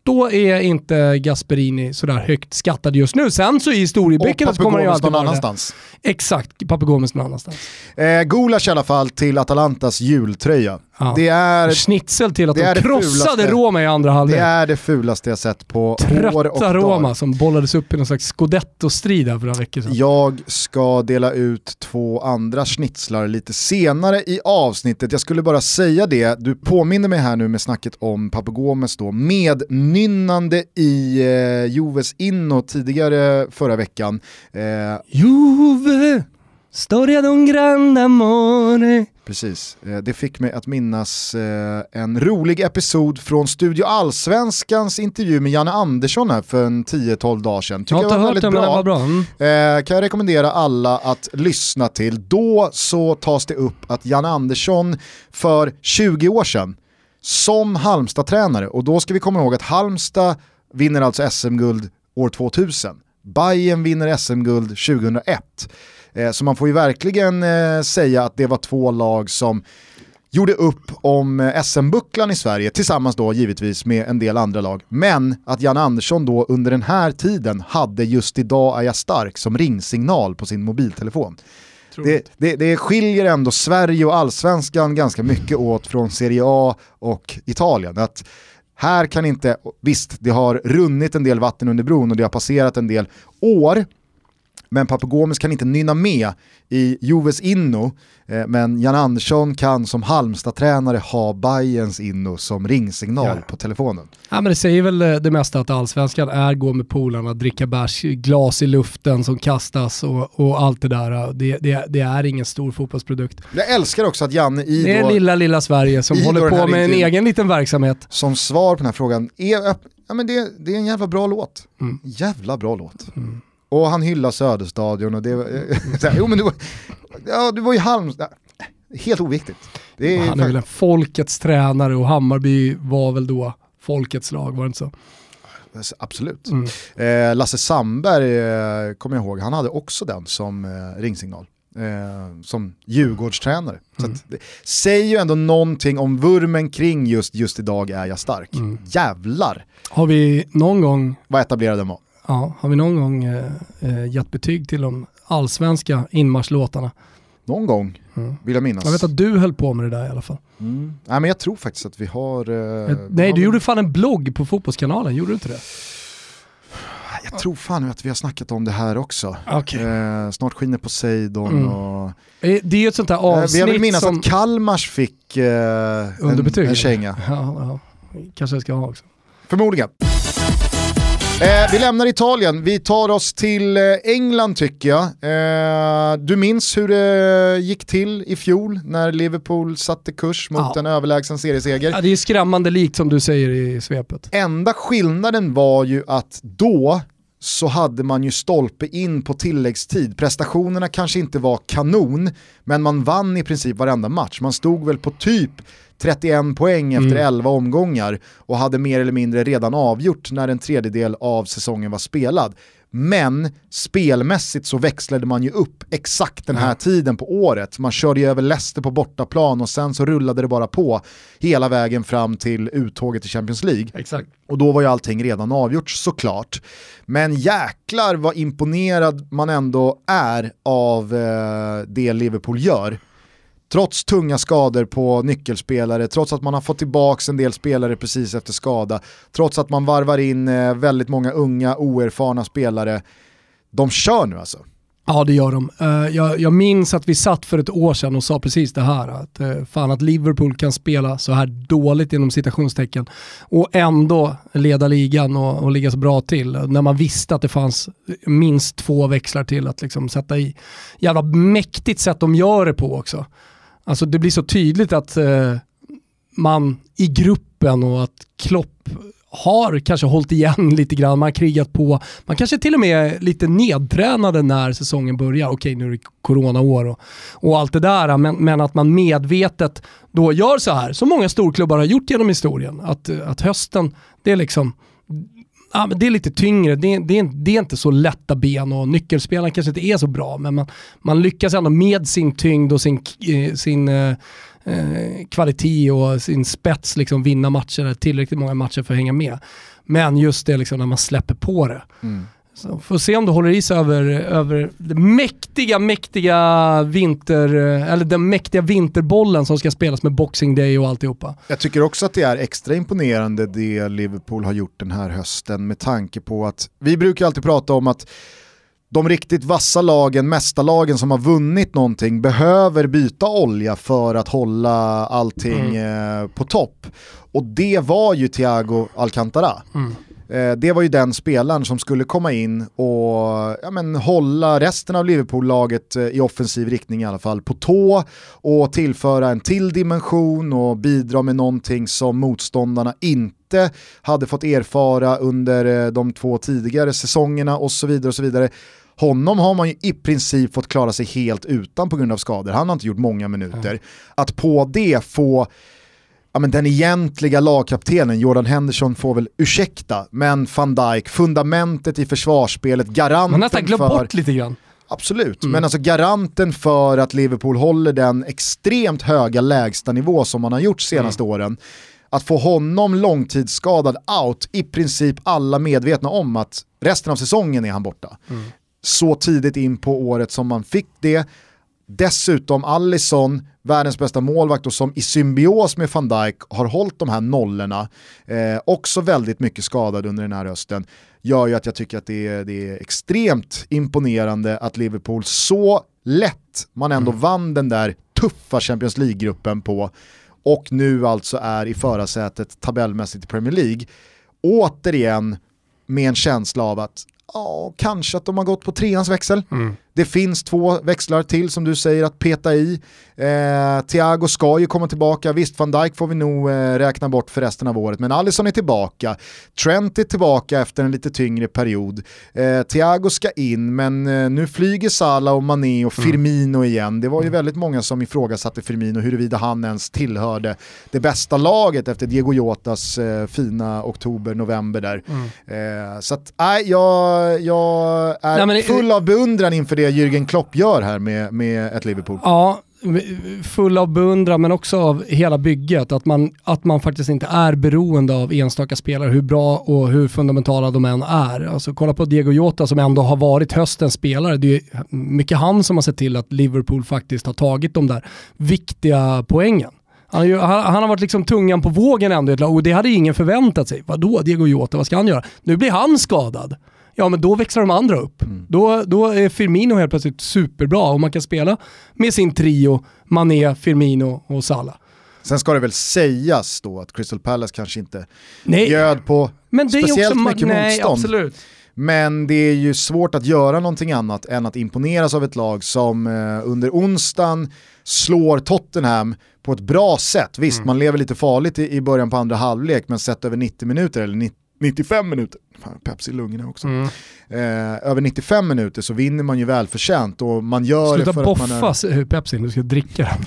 då är inte Gasperini sådär högt skattad just nu. Sen så i historieböckerna så kommer han ju alltid vara annanstans. Exakt, Papagomes någon annanstans. Eh, Gulasch i alla fall till Atalantas jultröja. Ja. Det är, Schnitzel till att de krossade Roma i andra halvlek. Det är det fulaste jag sett på Trötta år och Roma dag. som bollades upp i någon slags scudetto-strid här för några veckor sedan. Jag ska dela ut två andra schnitzlar lite senare i avsnittet. Jag skulle bara säga det, du påminner mig här nu med snacket om Papagomes då, mednynnande i eh, Joves inno tidigare förra veckan. Eh, Juve! Storia d'un grande amore. Precis, eh, det fick mig att minnas eh, en rolig episod från Studio Allsvenskans intervju med Janne Andersson här för en 10-12 dagar sedan. Tycker jag, har inte hört det, men det var bra. Mm. Eh, kan jag rekommendera alla att lyssna till. Då så tas det upp att Janne Andersson för 20 år sedan som Halmstad-tränare, och då ska vi komma ihåg att Halmstad vinner alltså SM-guld år 2000. Bayern vinner SM-guld 2001. Eh, så man får ju verkligen eh, säga att det var två lag som gjorde upp om eh, SM-bucklan i Sverige, tillsammans då givetvis med en del andra lag. Men att Jan Andersson då under den här tiden hade just idag är jag stark som ringsignal på sin mobiltelefon. Det, det, det, skiljer ändå Sverige och allsvenskan ganska mycket åt från Serie A och Italien. Att här kan inte, visst det har runnit en del vatten under bron och det har passerat en del år, men Papagomes kan inte nynna med i Joves inno, eh, men Jan Andersson kan som Halmstad-tränare ha Bayerns inno som ringsignal ja. på telefonen. Ja, men det säger väl eh, det mesta att allsvenskan är gå med polarna, dricka bärs, glas i luften som kastas och, och allt det där. Det, det, det, är ingen stor fotbollsprodukt. Jag älskar också att Janne i Det är då, lilla, lilla Sverige som håller på med en egen liten verksamhet. Som svar på den här frågan, är, ja, men det, det är en jävla bra låt. Mm. Jävla bra låt. Mm. Och han hyllar Söderstadion och det var, här, jo men du var, ja, du var ju Halmstad, helt oviktigt. Är han är väl en folkets tränare och Hammarby var väl då folkets lag, var det inte så? Absolut. Mm. Eh, Lasse Sandberg eh, kommer jag ihåg, han hade också den som eh, ringsignal. Eh, som Djurgårdstränare. Mm. Så det säger ju ändå någonting om vurmen kring just just idag är jag stark. Mm. Jävlar! Har vi någon gång... Vad etablerade den var? Ja, har vi någon gång eh, eh, gett betyg till de allsvenska inmarschlåtarna? Någon gång, mm. vill jag minnas. Jag vet att du höll på med det där i alla fall. Mm. Nej men jag tror faktiskt att vi har... Eh, Nej har du gjorde fan en blogg på Fotbollskanalen, gjorde du inte det? Jag tror fan att vi har snackat om det här också. Okay. Eh, snart skiner Poseidon mm. och... Eh, det är ju ett sånt där avsnitt eh, Jag vill minnas som... att Kalmars fick eh, en, en känga. Ja, ja. Kanske jag ska ha också. Förmodligen. Eh, vi lämnar Italien, vi tar oss till eh, England tycker jag. Eh, du minns hur det gick till i fjol när Liverpool satte kurs mot ja. en överlägsen serieseger. Ja, det är skrämmande likt som du säger i svepet. Enda skillnaden var ju att då så hade man ju stolpe in på tilläggstid. Prestationerna kanske inte var kanon, men man vann i princip varenda match. Man stod väl på typ 31 poäng efter mm. 11 omgångar och hade mer eller mindre redan avgjort när en tredjedel av säsongen var spelad. Men spelmässigt så växlade man ju upp exakt den här mm. tiden på året. Man körde ju över Leicester på bortaplan och sen så rullade det bara på hela vägen fram till uttåget i Champions League. Exakt. Och då var ju allting redan avgjort såklart. Men jäklar vad imponerad man ändå är av eh, det Liverpool gör trots tunga skador på nyckelspelare, trots att man har fått tillbaka en del spelare precis efter skada, trots att man varvar in eh, väldigt många unga oerfarna spelare. De kör nu alltså. Ja det gör de. Eh, jag, jag, minns att vi satt för ett år sedan och sa precis det här. Att, eh, fan att Liverpool kan spela så här dåligt inom citationstecken och ändå leda ligan och, och ligga så bra till. När man visste att det fanns minst två växlar till att liksom sätta i. Jävla mäktigt sätt de gör det på också. Alltså det blir så tydligt att eh, man i gruppen och att Klopp har kanske hållit igen lite grann, man har krigat på, man kanske till och med är lite nedtränade när säsongen börjar. Okej nu är det coronaår och, och allt det där, men, men att man medvetet då gör så här, som många storklubbar har gjort genom historien. Att, att hösten, det är liksom ja, men det är lite tyngre, det, det, är, det är inte så lätta ben och nyckelspelaren kanske inte är så bra, men man, man lyckas ändå med sin tyngd och sin, eh, sin eh, eh, kvalitet och sin spets liksom vinna matcher, tillräckligt många matcher för att hänga med. Men just det liksom när man släpper på det. Mm. Så får se om det håller i sig över, över den mäktiga, mäktiga vinter, eller den mäktiga vinterbollen som ska spelas med Boxing Day och alltihopa. Jag tycker också att det är extra imponerande det Liverpool har gjort den här hösten med tanke på att vi brukar alltid prata om att de riktigt vassa lagen, mästarlagen som har vunnit någonting behöver byta olja för att hålla allting mm. eh, på topp. Och det var ju Thiago Alcantara. Mm. Eh, det var ju den spelaren som skulle komma in och ja, men, hålla resten av Liverpool-laget eh, i offensiv riktning i alla fall på tå och tillföra en till dimension och bidra med någonting som motståndarna inte hade fått erfara under eh, de två tidigare säsongerna och så vidare. och så vidare. Honom har man ju i princip fått klara sig helt utan på grund av skador. Han har inte gjort många minuter. Att på det få ja, men den egentliga lagkaptenen, Jordan Henderson får väl ursäkta, men van Dijk, fundamentet i försvarsspelet, garanten Man nästan glömt bort lite grann. Absolut, mm. men alltså garanten för att Liverpool håller den extremt höga lägstanivå som man har gjort senaste mm. åren, att få honom långtidsskadad out, i princip alla medvetna om att resten av säsongen är han borta. Mm. Så tidigt in på året som man fick det, Dessutom Allison, världens bästa målvakt och som i symbios med van Dijk har hållit de här nollorna, eh, också väldigt mycket skadad under den här hösten, gör ju att jag tycker att det är, det är extremt imponerande att Liverpool så lätt man ändå mm. vann den där tuffa Champions League-gruppen på och nu alltså är i förarsätet tabellmässigt i Premier League. Återigen med en känsla av att ja, kanske att de har gått på treans växel. Mm. Det finns två växlar till som du säger att peta i. Eh, Thiago ska ju komma tillbaka, visst van Dijk får vi nog eh, räkna bort för resten av året, men Alisson är tillbaka. Trent är tillbaka efter en lite tyngre period. Eh, Thiago ska in, men eh, nu flyger Salah och Mané och mm. Firmino mm. igen. Det var ju mm. väldigt många som ifrågasatte Firmino huruvida han ens tillhörde det bästa laget efter Diego Jotas eh, fina oktober-november där. Mm. Eh, så att, nej, jag, jag är nej, full av beundran inför det Jürgen Klopp gör här med, med ett Liverpool. Ja, full av beundran men också av hela bygget. Att man, att man faktiskt inte är beroende av enstaka spelare, hur bra och hur fundamentala de än är. Alltså, kolla på Diego Jota som ändå har varit höstens spelare. Det är mycket han som har sett till att Liverpool faktiskt har tagit de där viktiga poängen. Han, han, han, har varit liksom tungan på vågen ändå och det hade ingen förväntat sig. Vadå Diego Jota, vad ska han göra? Nu blir han skadad ja men då växlar de andra upp. Mm. Då, då är Firmino helt plötsligt superbra och man kan spela med sin trio, Mané, Firmino och Salah. Sen ska det väl sägas då att Crystal Palace kanske inte Nej. bjöd på Men speciellt också, mycket nej, motstånd. Absolut. Men det är ju svårt att göra någonting annat än att imponeras av ett lag som eh, under onsdagen slår Tottenham på ett bra sätt. Visst, Mm. man lever lite farligt i, början på andra halvlek, men sett över 90 minuter, eller ni- 95 minuter, fan, Pepsi i lungorna också. Mm. Eh, över 95 minuter så vinner man ju välförtjänt och man gör Sluta det för att man är... boffa är... Pepsi, du ska dricka den.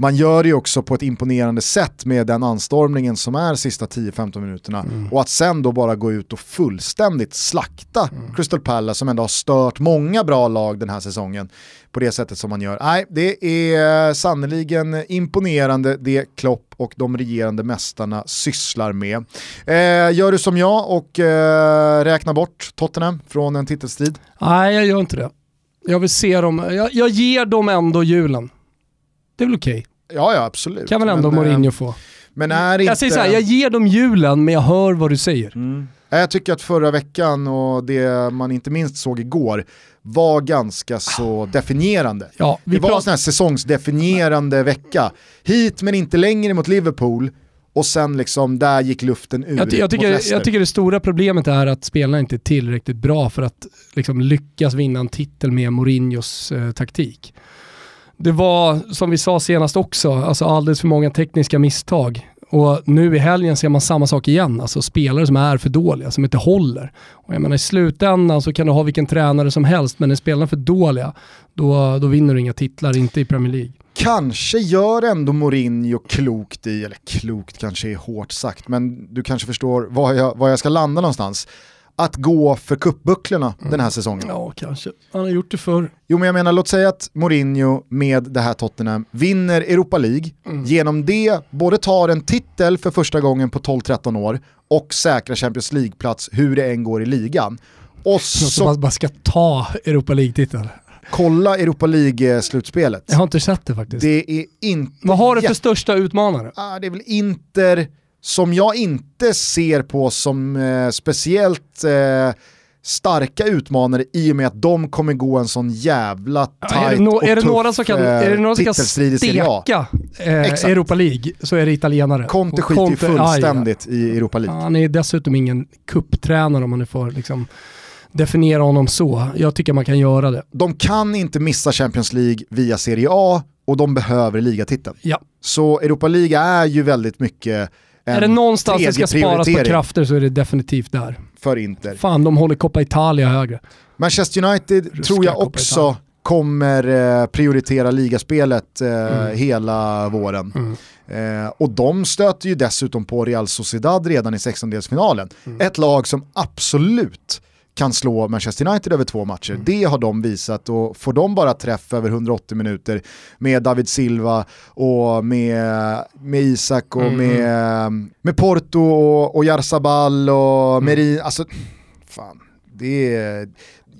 Man gör det ju också på ett imponerande sätt med den anstormningen som är sista 10-15 minuterna. Och att sen då bara gå ut och fullständigt slakta Crystal Palace som ändå har stört många bra lag den här säsongen på det sättet som man gör. Nej, det är sannoliken imponerande det Klopp och de regerande mästarna sysslar med. Eh, gör du som jag och eh, räkna bort Tottenham från en titelstrid? Nej, jag gör inte det. Jag vill se dem, jag, jag ger dem ändå julen. Det är väl okej. Ja, ja absolut. Kan väl ändå Men, eh, Mourinho få. Men är inte... Jag säger så här, jag ger dem julen men jag hör vad du säger. Mm. Jag tycker att förra veckan och det man inte minst såg igår var ganska så definierande. Ja, vi Det var en sån här säsongsdefinierande vecka. Hit men inte längre mot Liverpool och sen liksom där gick luften ur jag, ty- jag, mot tycker, jag tycker det stora problemet är att spelarna inte är tillräckligt bra för att liksom, lyckas vinna en titel med Mourinhos eh, taktik. Det var, som vi sa senast också, alltså alldeles för många tekniska misstag. Och nu i helgen ser man samma sak igen, alltså spelare som är för dåliga, som inte håller. Och jag menar i slutändan så kan du ha vilken tränare som helst, men är spelarna för dåliga, då, då vinner du inga titlar, inte i Premier League. Kanske gör ändå Mourinho klokt i, eller klokt kanske är hårt sagt, men du kanske förstår var jag, var jag ska landa någonstans. Att gå för kuppbucklorna den här säsongen. Ja, kanske. Han har gjort det förr. Jo men jag menar, låt säga att Mourinho med det här Tottenham vinner Europa League, genom det både tar en titel för första gången på 12-13 år och säkrar Champions League-plats hur det än går i ligan. Och så bara, bara ska ta Europa League-titeln. kolla Europa League-slutspelet. Jag har inte sett det faktiskt. Det är inte... Vad har du för största utmanare? Ah, det är väl Inter som jag inte ser på som eh, speciellt eh, starka utmanare i och med att de kommer gå en sån jävla Ja, tight är, det no, och är, det tuff några som kan, är det några som kan steka eh. Europa League så är det italienare. Conte skiter ju Conte- aj, fullständigt i Europa ja. League. Han är dessutom ingen kupptränare om man nu får liksom definiera honom så. Jag tycker man kan göra det. De kan inte missa Champions League via Serie A och de behöver ligatiteln. Ja. Så Europa League är ju väldigt mycket är det någonstans det ska sparas på krafter så är det definitivt där. för Inter. Fan, de håller Coppa Italia högre. Manchester United Ruska tror jag också kommer eh, prioritera ligaspelet eh, hela våren. Mm. Eh, och de stöter ju dessutom på Real Sociedad redan i 16-delsfinalen. Mm. Ett lag som absolut kan slå Manchester United över två matcher. Mm. Det har de visat och får de bara träff över 180 minuter med David Silva och med, med Isak och Mm. med, med Porto och, och Jarzabal och Mm. Merin. Alltså, fan, det är...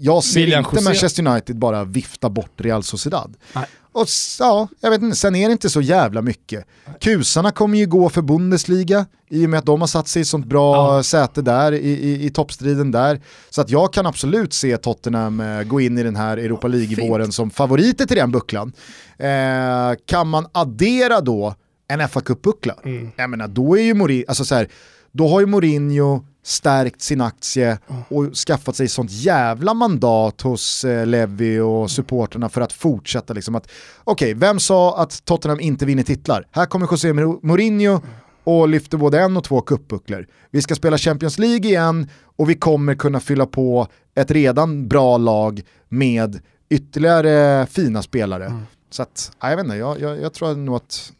Jag ser William inte José. Manchester United bara vifta bort Real Sociedad. Nej. Och ja, jag vet inte, sen är det inte så jävla mycket. Kusarna kommer ju gå för Bundesliga i och med att de har satt sig i sånt bra Ja. säte där i, i, i toppstriden där. Så att jag kan absolut se Tottenham eh, gå in i den här Europa League-våren som favoriter till den bucklan. Eh, kan man addera då en fa Cup-buckla, Mm. jag menar då är ju Mourinho, alltså så här, då har ju Mourinho stärkt sin aktie och skaffat sig sånt jävla mandat hos eh, Levy och supporterna för att fortsätta liksom att, okej, vem sa att Tottenham inte vinner titlar? Här kommer José Mou- Mourinho och lyfter både en och två cupbucklor. Vi ska spela Champions League igen och vi kommer kunna fylla på ett redan bra lag med ytterligare fina spelare. Så att, ja, jag vet inte, jag, jag, jag tror nog att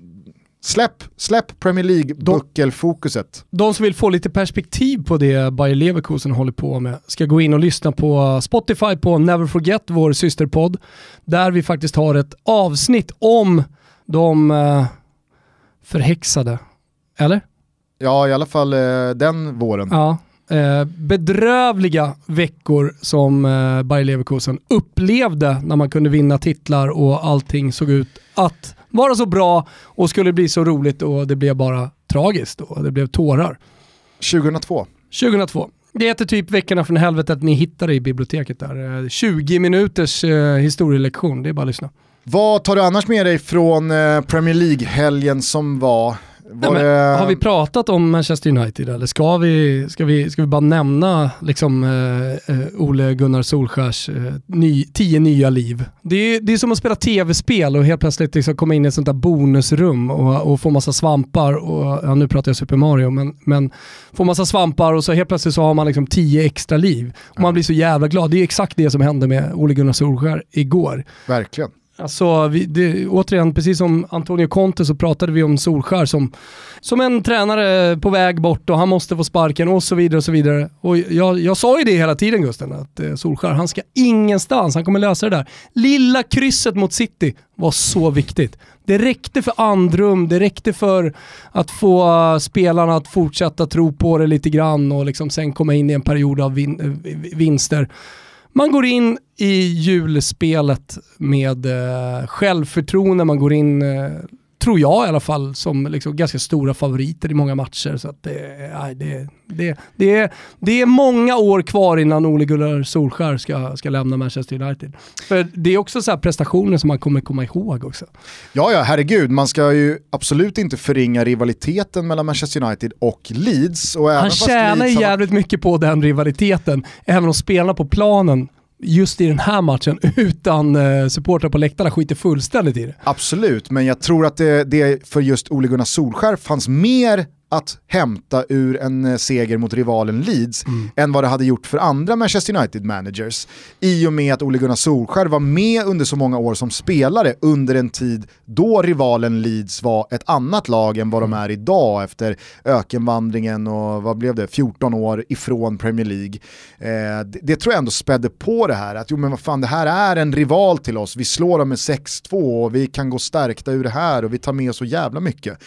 Släpp, släpp Premier League-buckelfokuset. De som vill få lite perspektiv på det Bayer Leverkusen håller på med ska gå in och lyssna på Spotify på Never Forget, vår systerpodd, där vi faktiskt har ett avsnitt om de eh, förhäxade, eller? Ja, i alla fall eh, den våren. Ja. Eh, bedrövliga veckor som eh, Bayer Leverkusen upplevde när man kunde vinna titlar och allting såg ut att vara så bra och skulle bli så roligt och det blev bara tragiskt och det blev tårar. 2002. 2002. Det heter typ Veckorna från helvetet ni hittar det i biblioteket där. Eh, 20 minuters eh, historielektion, det är bara att lyssna. Vad tar du annars med dig från eh, Premier League-helgen som var? Nej, det... Har vi pratat om Manchester United eller ska vi, ska vi, ska vi bara nämna liksom, eh, eh Ole Gunnar Solskärs eh, ny, tio nya liv? Det är, det är som att spela tv-spel och helt plötsligt liksom komma in i ett sånt där bonusrum och, och få massa svampar. Och, ja, nu pratar jag Super Mario, men, men få massa svampar och så helt plötsligt så har man liksom tio extra liv. Och man blir så jävla glad. Det är exakt det som hände med Ole Gunnar Solskär igår. Verkligen. Alltså, vi, det, återigen, precis som Antonio Conte så pratade vi om Solskär som, som en tränare på väg bort och han måste få sparken och så vidare. Och så vidare. Och jag, jag sa ju det hela tiden Gusten, att eh, Solskär, han ska ingenstans, han kommer lösa det där. Lilla krysset mot City var så viktigt. Det räckte för andrum, det räckte för att få spelarna att fortsätta tro på det lite grann och liksom sen komma in i en period av vin, eh, vinster. Man går in i julspelet med eh, självförtroende, man går in, eh, tror jag i alla fall, som liksom ganska stora favoriter i många matcher. Så att det, nej, det, det, det, är, det är många år kvar innan Ole Gunnar Solskär ska, ska lämna Manchester United. För det är också så prestationer som man kommer komma ihåg också. Ja, ja, herregud. Man ska ju absolut inte förringa rivaliteten mellan Manchester United och Leeds. Och Han tjänar ju jävligt mycket på den rivaliteten, även om spelarna på planen just i den här matchen utan eh, supportrar på läktarna skiter fullständigt i det. Absolut, men jag tror att det, det för just Ole Gunnar Solskär fanns mer att hämta ur en eh, seger mot rivalen Leeds mm. än vad det hade gjort för andra Manchester United-managers. I och med att Ole Gunnar Solskär var med under så många år som spelare under en tid då rivalen Leeds var ett annat lag än vad de mm. är idag efter ökenvandringen och vad blev det, 14 år ifrån Premier League. Eh, det, det, tror jag ändå spädde på det här, att jo men vad fan det här är en rival till oss, vi slår dem med 6-2 och vi kan gå stärkta ur det här och vi tar med oss så jävla mycket.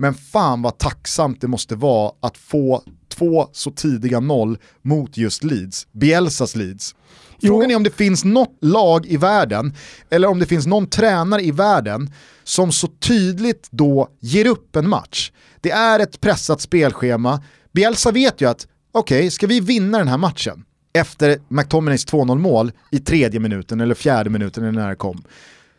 Men fan vad tacksamt det måste vara att få två så tidiga noll mot just Leeds, Bielsas Leeds. Frågan är om det finns något lag i världen, eller om det finns någon tränare i världen som så tydligt då ger upp en match. Det är ett pressat spelschema, Bielsa vet ju att okej, okay, ska vi vinna den här matchen efter McTominays 2-0 mål i tredje minuten eller fjärde minuten när det kom,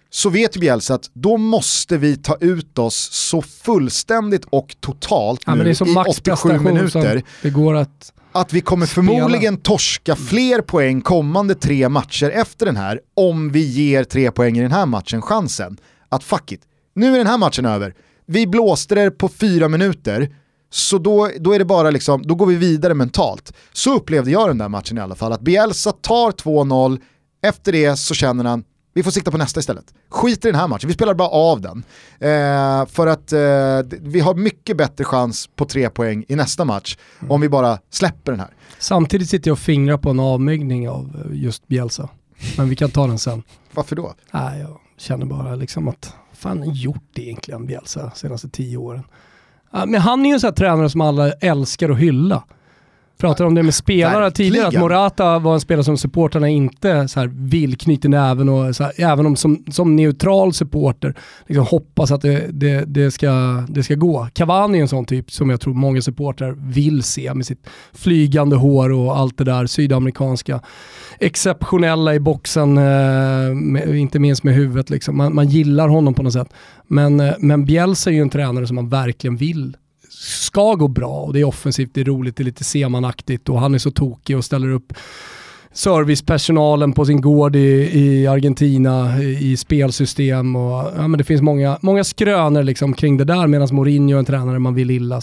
så vet Bielsa att då måste vi ta ut oss så fullständigt och totalt ja, nu i 87 minuter. Det går att att vi kommer förmodligen torska fler poäng kommande tre matcher efter den här om vi ger tre poäng i den här matchen chansen. Att fuck it, nu är den här matchen över. Vi blåste det på fyra minuter, så då, då är det bara liksom, då går vi vidare mentalt. Så upplevde jag den där matchen i alla fall, att Bielsa tar 2-0, efter det så känner han, vi får sikta på nästa istället. Skit i den här matchen, vi spelar bara av den. Eh, för att eh, vi har mycket bättre chans på tre poäng i nästa match mm. om vi bara släpper den här. Samtidigt sitter jag och fingrar på en avmygning av eh, just Bielsa. Men vi kan ta den sen. Varför då? Nej, jag känner bara liksom att fan har gjort egentligen Bielsa senaste tio åren? Men han är ju en sån här tränare som alla älskar att hylla pratade om det med spelare Verkligen. tidigare, att Morata var en spelare som supporterna inte så här vill knyta näven och här, även om som, som neutral supporter liksom hoppas att det, det, det, ska, det ska gå. Cavani är en sån typ som jag tror många supportrar vill se med sitt flygande hår och allt det där sydamerikanska. Exceptionella i boxen, eh, med, inte minst med huvudet. Liksom. Man, man gillar honom på något sätt. Men, eh, men Bielsa är ju en tränare som man verkligen vill ska gå bra och det är offensivt, det är roligt, det är lite semanaktigt och han är så tokig och ställer upp servicepersonalen på sin gård i, i Argentina i, i spelsystem och ja, men det finns många, många skrönor liksom kring det där medan Mourinho är en tränare man vill illa.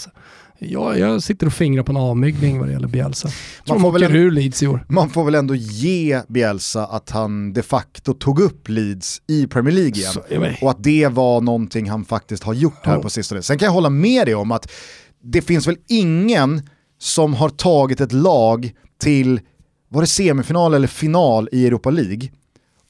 Jag, jag sitter och fingrar på en avmygning vad det gäller Bielsa. Man får, väl ändå, ur Leeds i år. man får väl ändå ge Bielsa att han de facto tog upp Leeds i Premier League igen. Så, och att det var någonting han faktiskt har gjort här oh. på sistone. Sen kan jag hålla med dig om att det finns väl ingen som har tagit ett lag till, var det semifinal eller final i Europa League?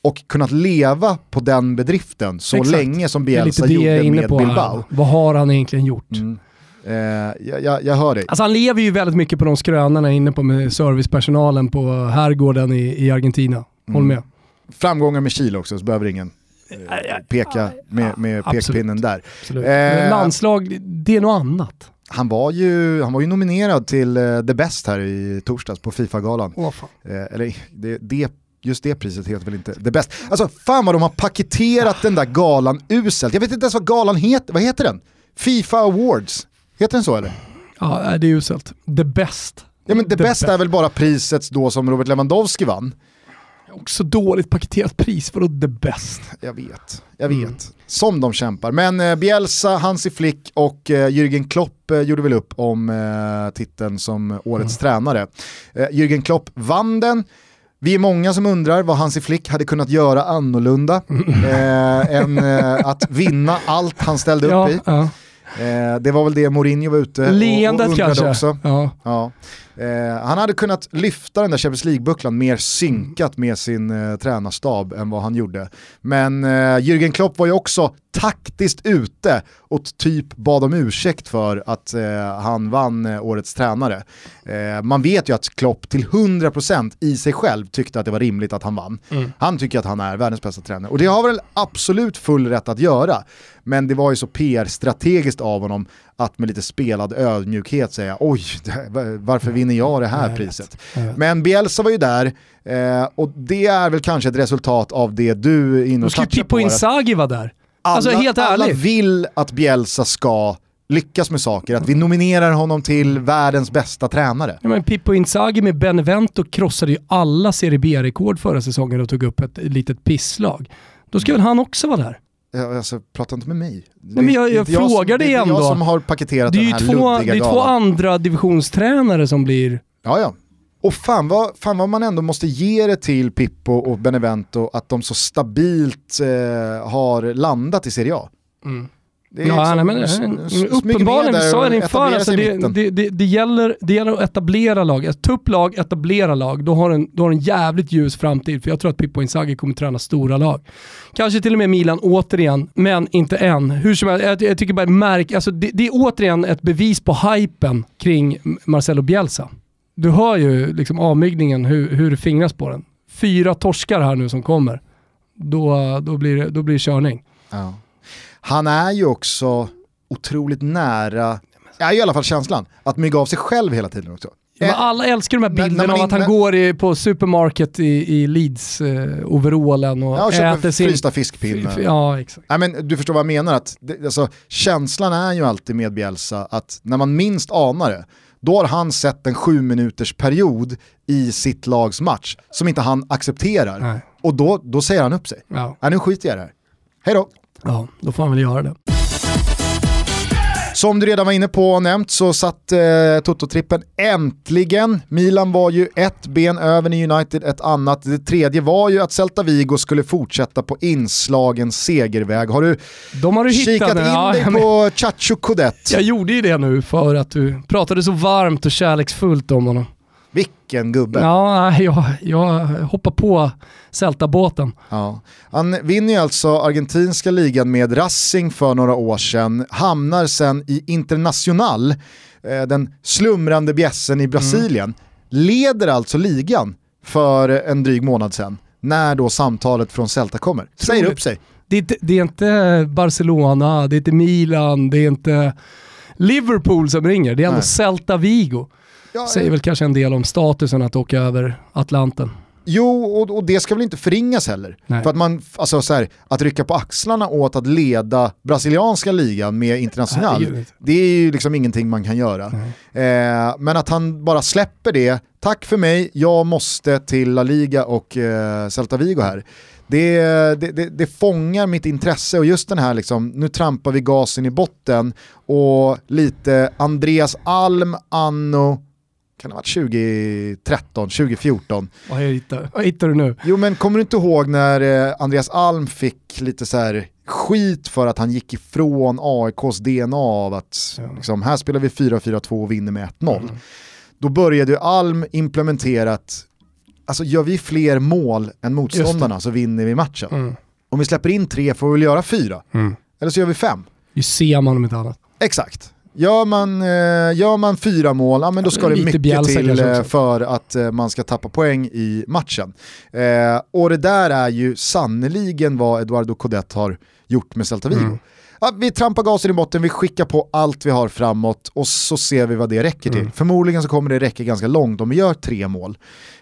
och kunnat leva på den bedriften så Exakt. länge som Bielsa gjorde med Bilbao. Här. Vad har han egentligen gjort? Mm. Eh, jag, jag, hör dig. Alltså han lever ju väldigt mycket på de skrönorna inne på med servicepersonalen på herrgården i, i Argentina. Håll mm. med. Framgångar med Chile också, så behöver ingen eh, peka med, med pekpinnen där. Eh, landslag, det är något annat. Han var, ju, han var ju nominerad till uh, The Best här i torsdags på Fifa-galan. Oh, eh, eller det, det just det priset heter väl inte det bästa. Alltså fan vad de har paketerat den där galan uselt. Jag vet inte ens vad galan heter, vad heter den? Fifa Awards, heter den så eller? Ja, det är uselt. The best. Ja men det bästa är väl bara priset då som Robert Lewandowski vann. Också dåligt paketerat pris, vadå the best? Jag vet, jag vet. Mm. Som de kämpar. Men eh, Bielsa, Hansi Flick och eh, Jürgen Klopp eh, gjorde väl upp om eh, titeln som årets mm. tränare. Eh, Jürgen Klopp vann den. Vi är många som undrar vad Hansi Flick hade kunnat göra annorlunda eh, än eh, att vinna allt han ställde upp i. Ja. Eh, det var väl det Mourinho var ute Leendet och, och undrade kanske. också. Ja. Ja. Eh, han hade kunnat lyfta den där Champions League-bucklan mer synkat med sin eh, tränarstab än vad han gjorde. Men eh, Jürgen Klopp var ju också taktiskt ute och typ bad om ursäkt för att eh, han vann eh, årets tränare. Eh, man vet ju att Klopp till 100% i sig själv tyckte att det var rimligt att han vann. Mm. Han tycker att han är världens bästa tränare och det har väl absolut full rätt att göra. Men det var ju så PR-strategiskt av honom att med lite spelad ödmjukhet säga oj, varför vinner jag det här priset? Men Bielsa var ju där eh, och det är väl kanske ett resultat av det du är inne och på. Då skulle Pippo Inzaghi vara där. Alla, alltså helt ärligt. Alla vill att Bielsa ska lyckas med saker, att vi nominerar honom till världens bästa tränare. Ja, men Pippo Inzaghi med Benevento krossade ju alla Serie B-rekord förra säsongen och tog upp ett litet pisslag. Då ska väl han också vara där? Alltså, prata inte med mig. Nej, men jag, jag frågar dig ändå. Det är jag som har paketerat det den här två, Det är två andra divisionstränare som blir... Ja, ja. Och fan vad, fan vad man ändå måste ge det till Pippo och Benevento att de så stabilt eh, har landat i Serie A. Mm. Det är ja, liksom, nej, men, uppenbarligen, vi sa det inför, alltså det, det, det, det, gäller, det gäller att etablera lag. Ett tupplag, etablera lag, då har, en, då har en jävligt ljus framtid. För jag tror att Pippo Inzaghi kommer träna stora lag. Kanske till och med Milan återigen, men inte än. Hur som helst, jag, jag tycker bara märk, alltså det, det är återigen ett bevis på hypen kring Marcelo Bielsa. Du hör ju liksom avmygningen, hur, hur det fingras på den. Fyra torskar här nu som kommer. Då, då, blir, det, då blir det körning. Ja. Han är ju också otroligt nära, är i alla fall känslan, att mygga av sig själv hela tiden också. Ja, alla älskar de här bilderna av att han går i, på supermarket i, i Leeds-overallen eh, och, ja, och äter sin... frysta fiskpinnar. Ja, exakt. Ja, men du förstår vad jag menar, att det, alltså, känslan är ju alltid med Bielsa att när man minst anar det, då har han sett en sju minuters period i sitt lags match som inte han accepterar. Nej. Och då, då säger han upp sig. Ja. Äh, nu skiter jag i det här. Hej då! Ja, då får han väl göra det. Som du redan var inne på och nämnt så satt eh, Toto-trippen äntligen. Milan var ju ett ben över i United, ett annat. Det tredje var ju att Celta Vigo skulle fortsätta på inslagen segerväg. Har du, De har du kikat in ja, dig på Chacho Codet? Jag gjorde ju det nu för att du pratade så varmt och kärleksfullt om honom. Vilken gubbe. Ja, jag, jag hoppar på Celta-båten. Ja. Han vinner ju alltså argentinska ligan med Racing för några år sedan, hamnar sen i Internacional, eh, den slumrande bjässen i Brasilien, mm. leder alltså ligan för en dryg månad sedan, när då samtalet från Celta kommer. Säger upp sig. Det är, inte, det är inte Barcelona, det är inte Milan, det är inte Liverpool som ringer, det är ändå Nej. Celta Vigo. Ja, Säger väl kanske en del om statusen att åka över Atlanten. Jo, och, och, det ska väl inte förringas heller. Nej. För att man, alltså så här, att rycka på axlarna åt att leda brasilianska ligan med international, Nej, det är ju liksom ingenting man kan göra. Eh, men att han bara släpper det, tack för mig, jag måste till La Liga och eh, Celta Vigo här. Det, det, det, det fångar mitt intresse och just den här liksom, nu trampar vi gasen i botten och lite Andreas Alm, Anno kan det ha varit 2013, 2014. Vad hittar, vad hittar du nu? Jo men kommer du inte ihåg när eh, Andreas Alm fick lite så här skit för att han gick ifrån AIKs DNA av att ja. liksom, här spelar vi 4-4-2 och vinner med 1-0. Mm. Då började ju Alm implementera att alltså gör vi fler mål än motståndarna så vinner vi matchen. Mm. Om vi släpper in tre får vi väl göra fyra. Mm. Eller så gör vi fem. Ju ser man om inte annat. Exakt. Gör man, eh, gör man fyra mål, ja, men då ska det mycket till eh, för att eh, man ska tappa poäng i matchen. och det där är ju sannoliken vad Eduardo Codet har gjort med Celta Vigo. Mm. Ja, vi trampar gasen i botten, vi skickar på allt vi har framåt och så ser vi vad det räcker till. Mm. Förmodligen så kommer det räcka ganska långt om vi gör tre mål.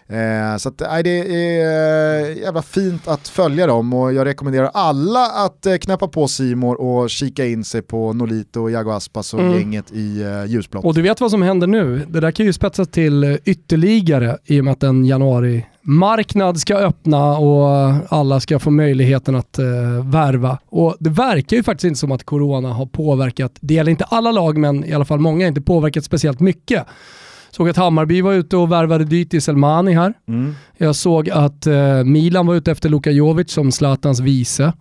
Eh, så att, nej, det är eh, jävla fint att följa dem och jag rekommenderar alla att eh, knäppa på Simor och kika in sig på Nolito och Jago Aspas och Mm. gänget i eh, ljusblått. Och du vet vad som händer nu? Det där kan ju spetsas till ytterligare i och med att en januari-marknad ska öppna och alla ska få möjligheten att eh, värva. Och det verkar ju faktiskt inte som att corona har påverkat, det gäller inte alla lag men i alla fall många, inte påverkat speciellt mycket. Såg att Hammarby var ute och värvade dyrt i Selmani här. Mm. Jag såg att eh, Milan var ute efter Luka Jovic som Zlatans vice.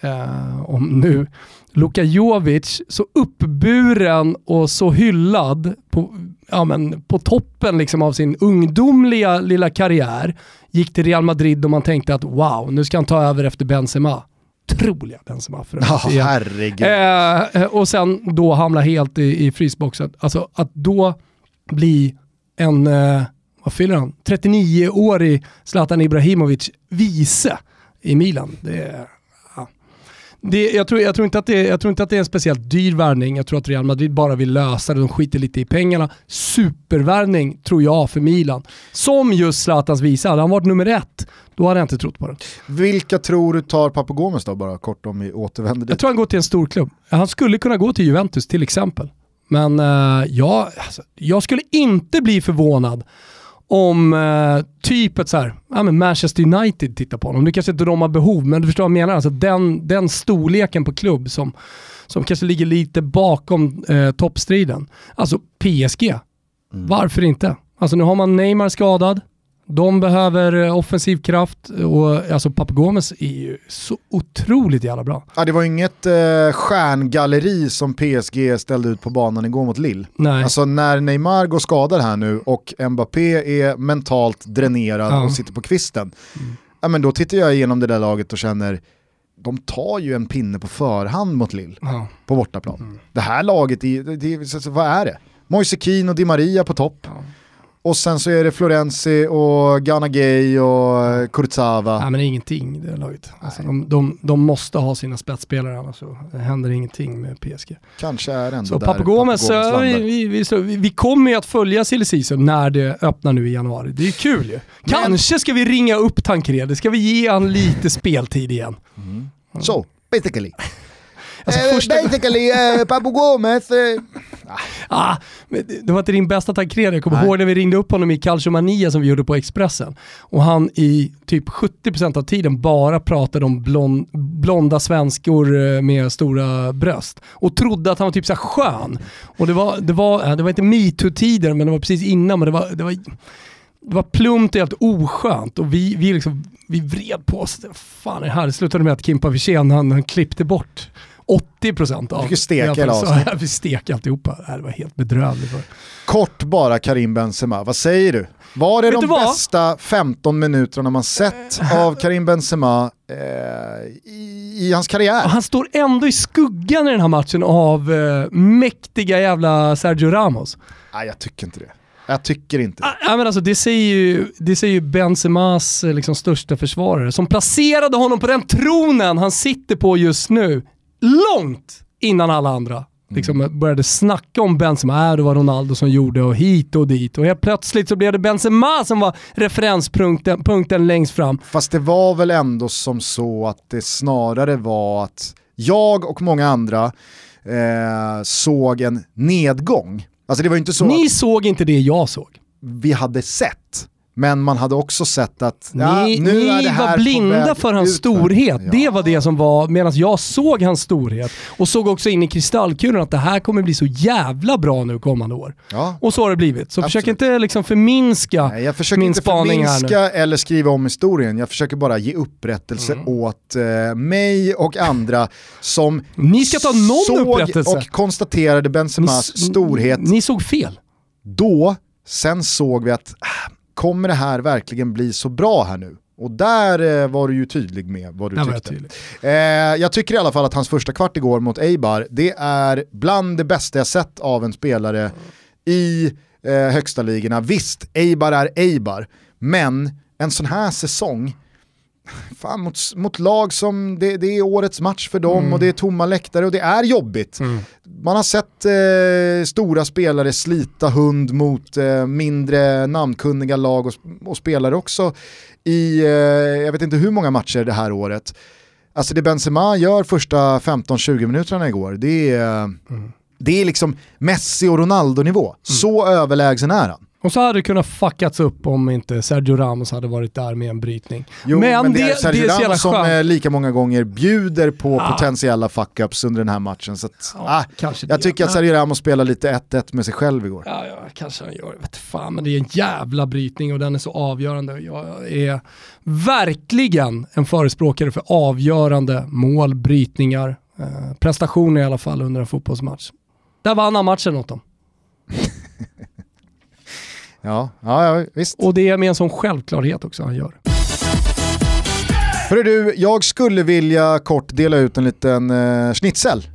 Eh, om nu Luka Jovic, så uppburen och så hyllad på, ja, men, på toppen liksom av sin ungdomliga lilla karriär, gick till Real Madrid och man tänkte att wow, nu ska han ta över efter Benzema. Troliga Benzema för övrigt igen. herregud. Eh, eh, och sen då hamna helt i, i frysboxen. Alltså att då bli en, eh, vad fyller han? 39-årig Zlatan Ibrahimovic vice i Milan. Det är. Det, jag, tror, jag, tror inte att det, jag tror inte att det är en speciellt dyr värvning. Jag tror att Real Madrid bara vill lösa det. De skiter lite i pengarna. Supervärvning tror jag för Milan. Som just Zlatans vice. Hade han varit nummer ett, då hade jag inte trott på det. Vilka tror du tar Papagomes då bara kort om vi återvänder Jag dit? tror han går till en stor klubb. Han skulle kunna gå till Juventus till exempel. Men eh, jag, alltså, jag skulle inte bli förvånad om eh, typ ett så här, ja, men Manchester United tittar på honom. Nu kanske inte de har behov, men du förstår vad jag menar. Alltså den, den storleken på klubb som, som kanske ligger lite bakom eh, toppstriden. Alltså PSG, varför inte? Alltså nu har man Neymar skadad, de behöver eh, offensiv kraft och alltså Papagomes är ju så otroligt jävla bra. Ja, det var inget eh, stjärngalleri som PSG ställde ut på banan igår mot Lille. Nej. Alltså när Neymar går skadad här nu och Mbappé är mentalt dränerad Ja. och sitter på kvisten. Ja, men då tittar jag igenom det där laget och känner, de tar ju en pinne på förhand mot Lille Ja. på bortaplan. Det här laget, är, det, det, vad är det? Moise Kean och Di Maria på topp. Och sen så är det Florenzi och Ghana Gay och eh, Kurzawa. Nej men det är ingenting det laget. Alltså, de, de, de måste ha sina spetsspelare annars så händer ingenting med PSG. Kanske är ändå Så där Papagomes, eh, vi, vi, vi, så, vi, kommer ju att följa silly när det öppnar nu i januari. Det är kul ju. Kanske ska vi ringa upp Tancredi, ska vi ge han lite speltid igen. Så, basically. Alltså, Eh, första- basically, eh, Papu Gomez, eh, Ah, men det var inte din bästa Tancredi. Jag kommer Nej. ihåg när vi ringde upp honom i Calcio Mania som vi gjorde på Expressen. Och han i typ 70% av tiden bara pratade om blond, blonda svenskor eh, med stora bröst. Och trodde att han var typ så skön. Och det var, det var, eh, det var inte metoo-tider, men det var precis innan. Men det var, det var, det var plumpt och helt oskönt. Och vi, vi, liksom, vi vred på oss. Fan är det här? Det slutade med att Kimpa Wirsén han, han klippte bort 80% av... Fick ju steka hela avsnittet. ja, Vi stek alltihopa. Det var helt bedrövligt. kort bara Karim Benzema, vad säger du? Var det Vet de du bästa 15 minuterna man sett av Karim Benzema eh, i, i hans karriär? Han står ändå i skuggan i den här matchen av eh, mäktiga jävla Sergio Ramos. Nej jag tycker inte det. Jag tycker inte det. Ah, Ja, men alltså, det, säger ju, det säger ju Benzemas eh, liksom, största försvarare som placerade honom på den tronen han sitter på just nu, långt innan alla andra. Liksom började snacka om Benzema, äh, det var Ronaldo som gjorde och hit och dit. Och helt plötsligt så blev det Benzema som var referenspunkten punkten längst fram. Fast det var väl ändå som så att det snarare var att jag och många andra eh, såg en nedgång. Alltså det var inte så Ni att såg inte det jag såg. vi hade sett, men man hade också sett att ja, ni nu är det här var blinda för hans storhet. Ja. Det var det som var, medan jag såg hans storhet och såg också in i kristallkulan att det här kommer bli så jävla bra nu kommande år. Ja. Och så har det blivit. Så försök Absolut. inte liksom förminska Nej, jag försöker min inte spaning här nu. förminska eller skriva om historien, jag försöker bara ge upprättelse Mm. åt eh, mig och andra som Ni ska ta någon såg upprättelse. och konstaterade Benzemas Ni- storhet Ni såg fel. då, sen såg vi att ah, kommer det här verkligen bli så bra här nu? Och där eh, var du ju tydlig med vad du jag tyckte. tydlig. Eh, jag tycker i alla fall att hans första kvart igår mot Eibar, det är bland det bästa jag sett av en spelare i eh, högsta ligorna. Visst, Eibar är Eibar, men en sån här säsong, fan, mot, mot lag som det, det är årets match för dem mm. och det är tomma läktare och det är jobbigt. Mm. Man har sett eh, stora spelare slita hund mot eh, mindre namnkunniga lag och, och spelare också i, eh, jag vet inte hur många matcher det här året. Alltså det Benzema gör första 15-20 minuterna igår, det är, mm. det är liksom Messi och Ronaldo-nivå. Mm. Så överlägsen är han. Och så hade det kunnat fuckats upp om inte Sergio Ramos hade varit där med en brytning. Jo, men, men det, är Sergio det är Ramos som skönt. lika många gånger bjuder på ah. potentiella fuck-ups under den här matchen. Så att, ja, ah, jag det. tycker att Sergio Ramos spelar lite 1-1 med sig själv igår. Ja, ja kanske han gör. Vet fan, men det är en jävla brytning och den är så avgörande. Jag är verkligen en förespråkare för avgörande mål, brytningar, eh, prestationer i alla fall under en fotbollsmatch. Där vann han matchen åt dem. Ja, ja, visst. Och det är med en sån självklarhet också han gör. Hörru du, jag skulle vilja kort dela ut en liten eh, schnitzel.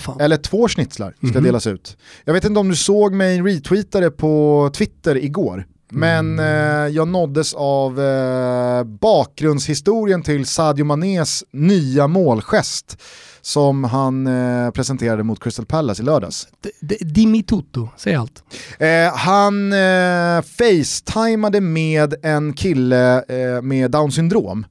Fan. Eller två schnitzlar ska mm delas ut. Jag vet inte om du såg mig retweeta det på Twitter igår. Men mm. eh, jag nåddes av eh, bakgrundshistorien till Sadio Manés nya målgest som han eh, presenterade mot Crystal Palace i lördags. Dimmi Tutto, säg allt. Eh, han eh, facetimade med en kille eh, med down syndrom.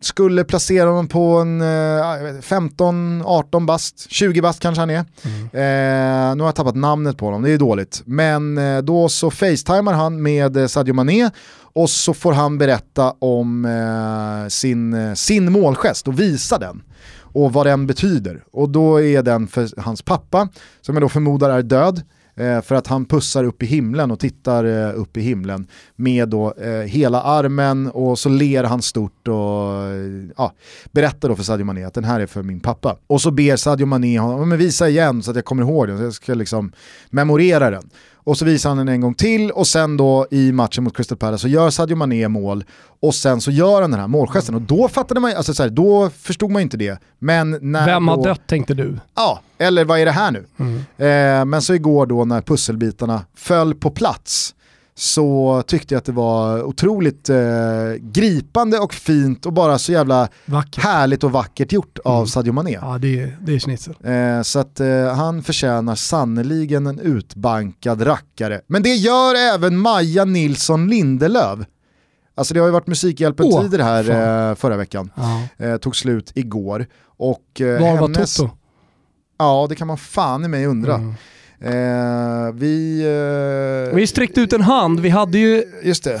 Skulle placera honom på en 15-18 eh, bast, 20 bast kanske han är. Mm. Eh, nu har jag tappat namnet på honom, det är dåligt. Men eh, då så facetimar han med Sadio Mané och så får han berätta om eh, sin, sin målgest och visa den och vad den betyder. Och då är den för hans pappa, som jag då förmodar är död, eh, för att han pussar upp i himlen och tittar eh, upp i himlen med då eh, hela armen och så ler han stort och ja, berättar då för Sadio Mané att den här är för min pappa. Och så ber Sadio Mané honom, men visa igen så att jag kommer ihåg den, så jag ska liksom memorera den. Och så visar han den en gång till och sen då i matchen mot Crystal Palace så gör Sadio Mané mål och sen så gör han den här målgesten och då fattade man alltså så här, då förstod man inte det. Men när Vem har då, dött tänkte du? Ja, eller vad är det här nu? Mm. Eh, men så igår då när pusselbitarna föll på plats så tyckte jag att det var otroligt eh, gripande och fint och bara så jävla vackert. härligt och vackert gjort mm. av Sadio Mané. Ja, det är, det är schnitzel. Eh, så att eh, han förtjänar sannoliken en utbankad rackare. Men det gör även Maja Nilsson Lindelöf. Alltså det har ju varit Musikhjälpen-tider här eh, förra veckan. Eh, tog slut igår. Och, eh, Var hennes... var Toto? Ja, det kan man fan i mig undra. Mm. Eh, vi, eh, vi sträckte ut en hand. Vi hade ju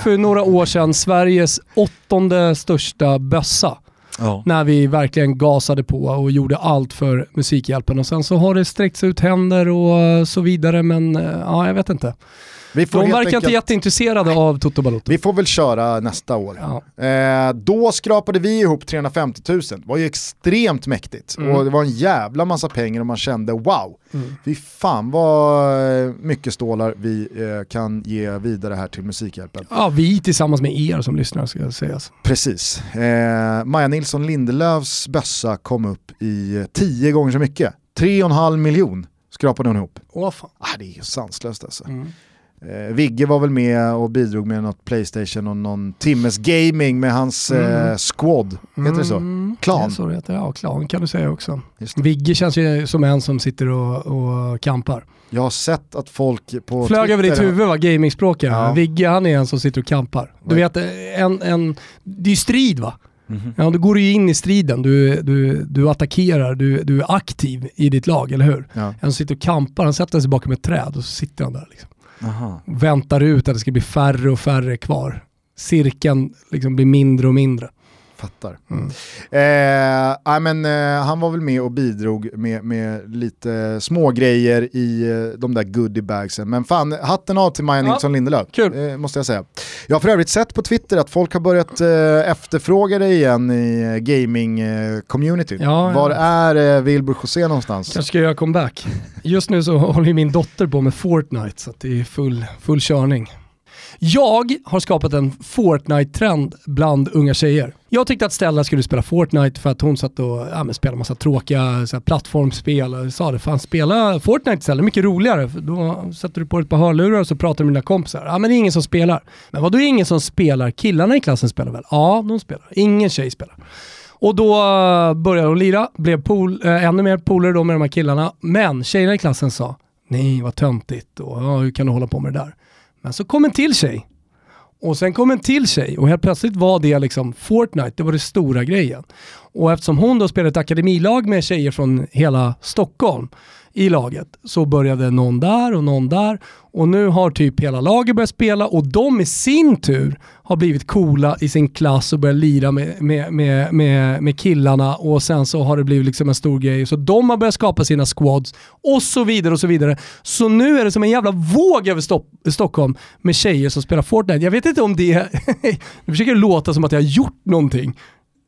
för några år sedan Sveriges åttonde största bössa. Ja. När vi verkligen gasade på och gjorde allt för Musikhjälpen. Och sen så har det sträckts ut händer och så vidare, men eh, ja, jag vet inte. Vi får De verkar enkelt... inte jätteintresserade av Toto Balotto. Vi får väl köra nästa år. Ja. Eh, då skrapade vi ihop 350 000, det var ju extremt mäktigt. Mm. Och det var en jävla massa pengar och man kände wow, mm. fy fan vad eh, mycket stålar vi eh, kan ge vidare här till Musikhjälpen. Ja, vi tillsammans med er som lyssnar ska sägas. Precis. Eh, Maja Nilsson Lindelöfs bössa kom upp i tio gånger så mycket. 3,5 miljon skrapade hon ihop. Åh fan. Ah, det är ju sanslöst alltså. Mm. Eh, Vigge var väl med och bidrog med något Playstation och någon timmes gaming med hans mm. eh, squad. Heter det så? Mm. Klan? Ja, så det heter. ja, klan kan du säga också. Vigge känns ju som en som sitter och, och kampar. Jag har sett att folk på Flög Twitter... över ditt huvud va, gamingspråket. Ja. Vigge han är en som sitter och kampar. Du vet, en, en, det är ju strid va? Mm -hmm. Ja, då går du ju in i striden, du, du, du attackerar, du, du är aktiv i ditt lag, eller hur? Ja. En som sitter och kampar, han sätter sig bakom ett träd och så sitter han där. Liksom. Aha. Väntar ut att det ska bli färre och färre kvar. Cirkeln liksom blir mindre och mindre. Fattar. Mm. Eh, men, eh, han var väl med och bidrog med, med lite små grejer i eh, de där goodiebagsen. Men fan, hatten av till Maja ja, Nilsson Lindelöf, kul. Eh, måste jag säga. Jag har för övrigt sett på Twitter att folk har börjat eh, efterfråga dig igen i eh, gaming-communityn. Ja, Var ja. är eh, Wilbur José någonstans? Kanske ska jag göra comeback. Just nu så håller min dotter på med Fortnite så det är full, full körning. Jag har skapat en Fortnite-trend bland unga tjejer. Jag tyckte att Stella skulle spela Fortnite för att hon satt och ja, men spelade massa tråkiga så här, plattformsspel. Jag sa det, fan spela Fortnite istället, mycket roligare. För då sätter du på ett par hörlurar och så pratar du med dina kompisar. Ja men det är ingen som spelar. Men vad då är ingen som spelar? Killarna i klassen spelar väl? Ja, de spelar. Ingen tjej spelar. Och då eh, började hon lira, blev pool, äh, ännu mer polare då med de här killarna. Men tjejerna i klassen sa, nej vad töntigt och ja, hur kan du hålla på med det där? Men så kom en till tjej. Och sen kom en till tjej och helt plötsligt var det liksom Fortnite, det var det stora grejen. Och eftersom hon då spelade ett akademilag med tjejer från hela Stockholm i laget så började någon där och någon där och nu har typ hela laget börjat spela och de i sin tur har blivit coola i sin klass och börjat lira med, med, med, med, med killarna och sen så har det blivit liksom en stor grej. Så de har börjat skapa sina squads och så vidare och så vidare. Så nu är det som en jävla våg över Stop Stockholm med tjejer som spelar Fortnite. Jag vet inte om det, nu försöker det låta som att jag har gjort någonting,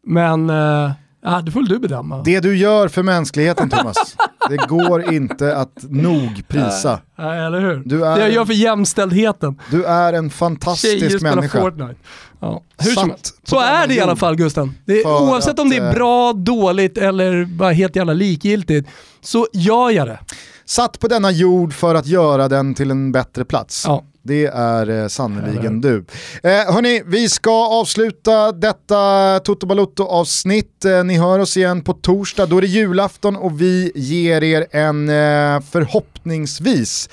men uh, Ja, det får du bedöma. Det du gör för mänskligheten Thomas, det går inte att nog prisa. Nej, eller hur? Du är, det jag gör för jämställdheten. Du är en fantastisk Tjejer människa. Fortnite. Ja. Hur som Så är det i alla fall Gusten. oavsett att, om det är eh, bra, dåligt eller bara helt jävla likgiltigt, så gör jag det. Satt på denna jord för att göra den till en bättre plats. Ja. Det är eh, sannoliken du. Eh, hörni, vi ska avsluta detta Toto Balotto avsnitt. Eh, ni hör oss igen på torsdag, då är det julafton och vi ger er en eh, förhoppningsvis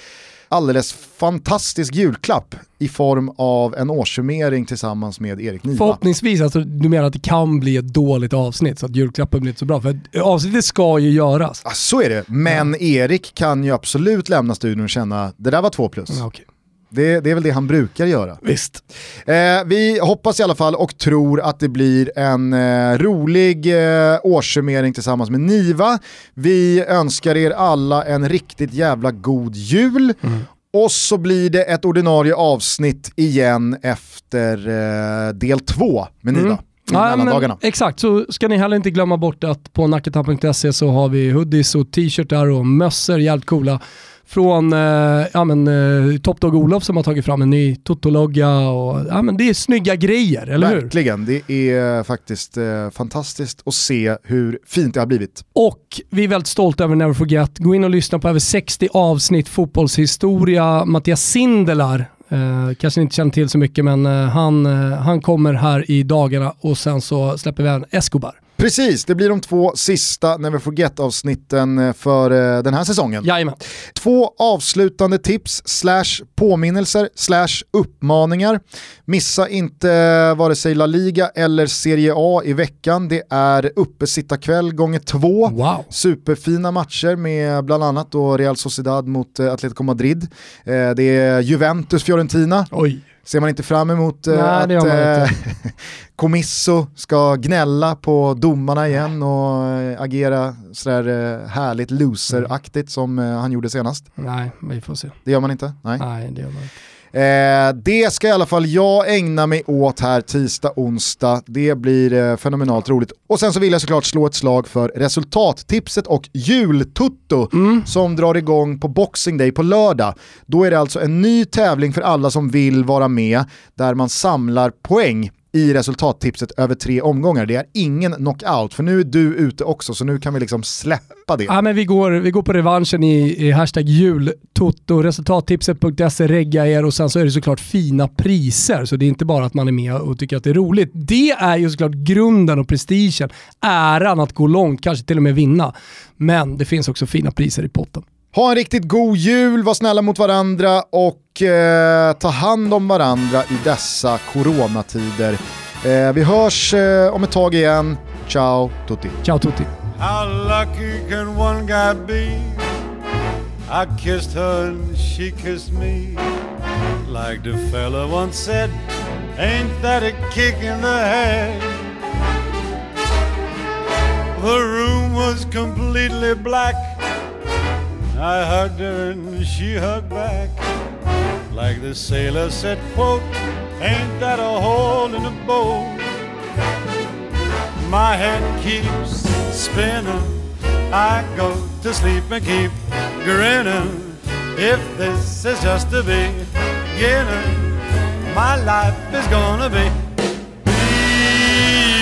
alldeles fantastisk julklapp i form av en årssummering tillsammans med Erik Niva. Förhoppningsvis, alltså, du menar att det kan bli ett dåligt avsnitt så att julklappen blir inte så bra. För avsnittet ska ju göras. Ja, så är det, men ja. Erik kan ju absolut lämna studion och känna det där var två plus. Ja, okay. Det, det, är väl det han brukar göra. Visst. Eh, vi hoppas i alla fall och tror att det blir en eh, rolig eh, årssummering tillsammans med Niva. Vi önskar er alla en riktigt jävla god jul. Mm. Och så blir det ett ordinarie avsnitt igen efter eh, del två med Niva. Mm. Ja, men, exakt, så ska ni heller inte glömma bort att på nacketap.se så har vi hoodies och t-shirtar och mössor, jävligt coola från eh, ja, men, eh, Top Dog Olof som har tagit fram en ny Toto-logga. Och, ja, men det är snygga grejer, eller hur? Verkligen, det är faktiskt eh, fantastiskt att se hur fint det har blivit. Och vi är väldigt stolta över Never Forget. Gå in och lyssna på över 60 avsnitt fotbollshistoria. Mattias Sindelar Eh, kanske inte känner till så mycket men eh, han, eh, han kommer här i dagarna och sen så släpper vi även Escobar. Precis, det blir de två sista Never Forget-avsnitten eh, för eh, den här säsongen. Jajamän. Två avslutande tips, slash påminnelser, slash uppmaningar. Missa inte eh, vare sig La Liga eller Serie A i veckan. Det är uppesittarkväll gånger två. Wow. Superfina matcher med bland annat Real Sociedad mot Atletico Madrid. Det är Juventus-Fiorentina. Ser man inte fram emot Nej, att eh, Comisso ska gnälla på domarna igen och eh, agera sådär eh, härligt loseraktigt som eh, han gjorde senast? Nej, vi får se. Det gör man inte? Nej, Nej det gör man inte. Eh, det ska i alla fall jag ägna mig åt här tisdag, onsdag. Det blir eh, fenomenalt roligt. Och sen så vill jag såklart slå ett slag för resultattipset och jultutto mm. som drar igång på Boxing Day på lördag. Då är det alltså en ny tävling för alla som vill vara med där man samlar poäng i resultattipset över tre omgångar. Det är ingen knockout, för nu är du ute också, så nu kan vi liksom släppa det. Ja, men vi, går, vi går på revanschen i, i hashtag jultoto, resultattipset.se, regga er och sen så är det såklart fina priser, så det är inte bara att man är med och tycker att det är roligt. Det är ju såklart grunden och prestigen, äran att gå långt, kanske till och med vinna. Men det finns också fina priser i potten. Ha en riktigt god jul, var snälla mot varandra och eh, ta hand om varandra i dessa coronatider. Eh, vi hörs eh, om ett tag igen. Ciao tutti. Ciao tutti. How lucky can one guy be? I kissed her and she kissed me. Like the fella once said, ain't that a kick in the head? The room was completely black. I hugged her and she hugged back. Like the sailor said, quote, ain't that a hole in the boat? My head keeps spinning. I go to sleep and keep grinning. If this is just the beginning, my life is gonna be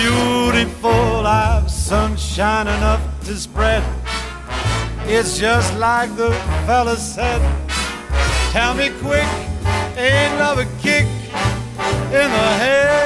beautiful. I've sunshine enough to spread. It's just like the fella said. Tell me quick, ain't love a kick in the head?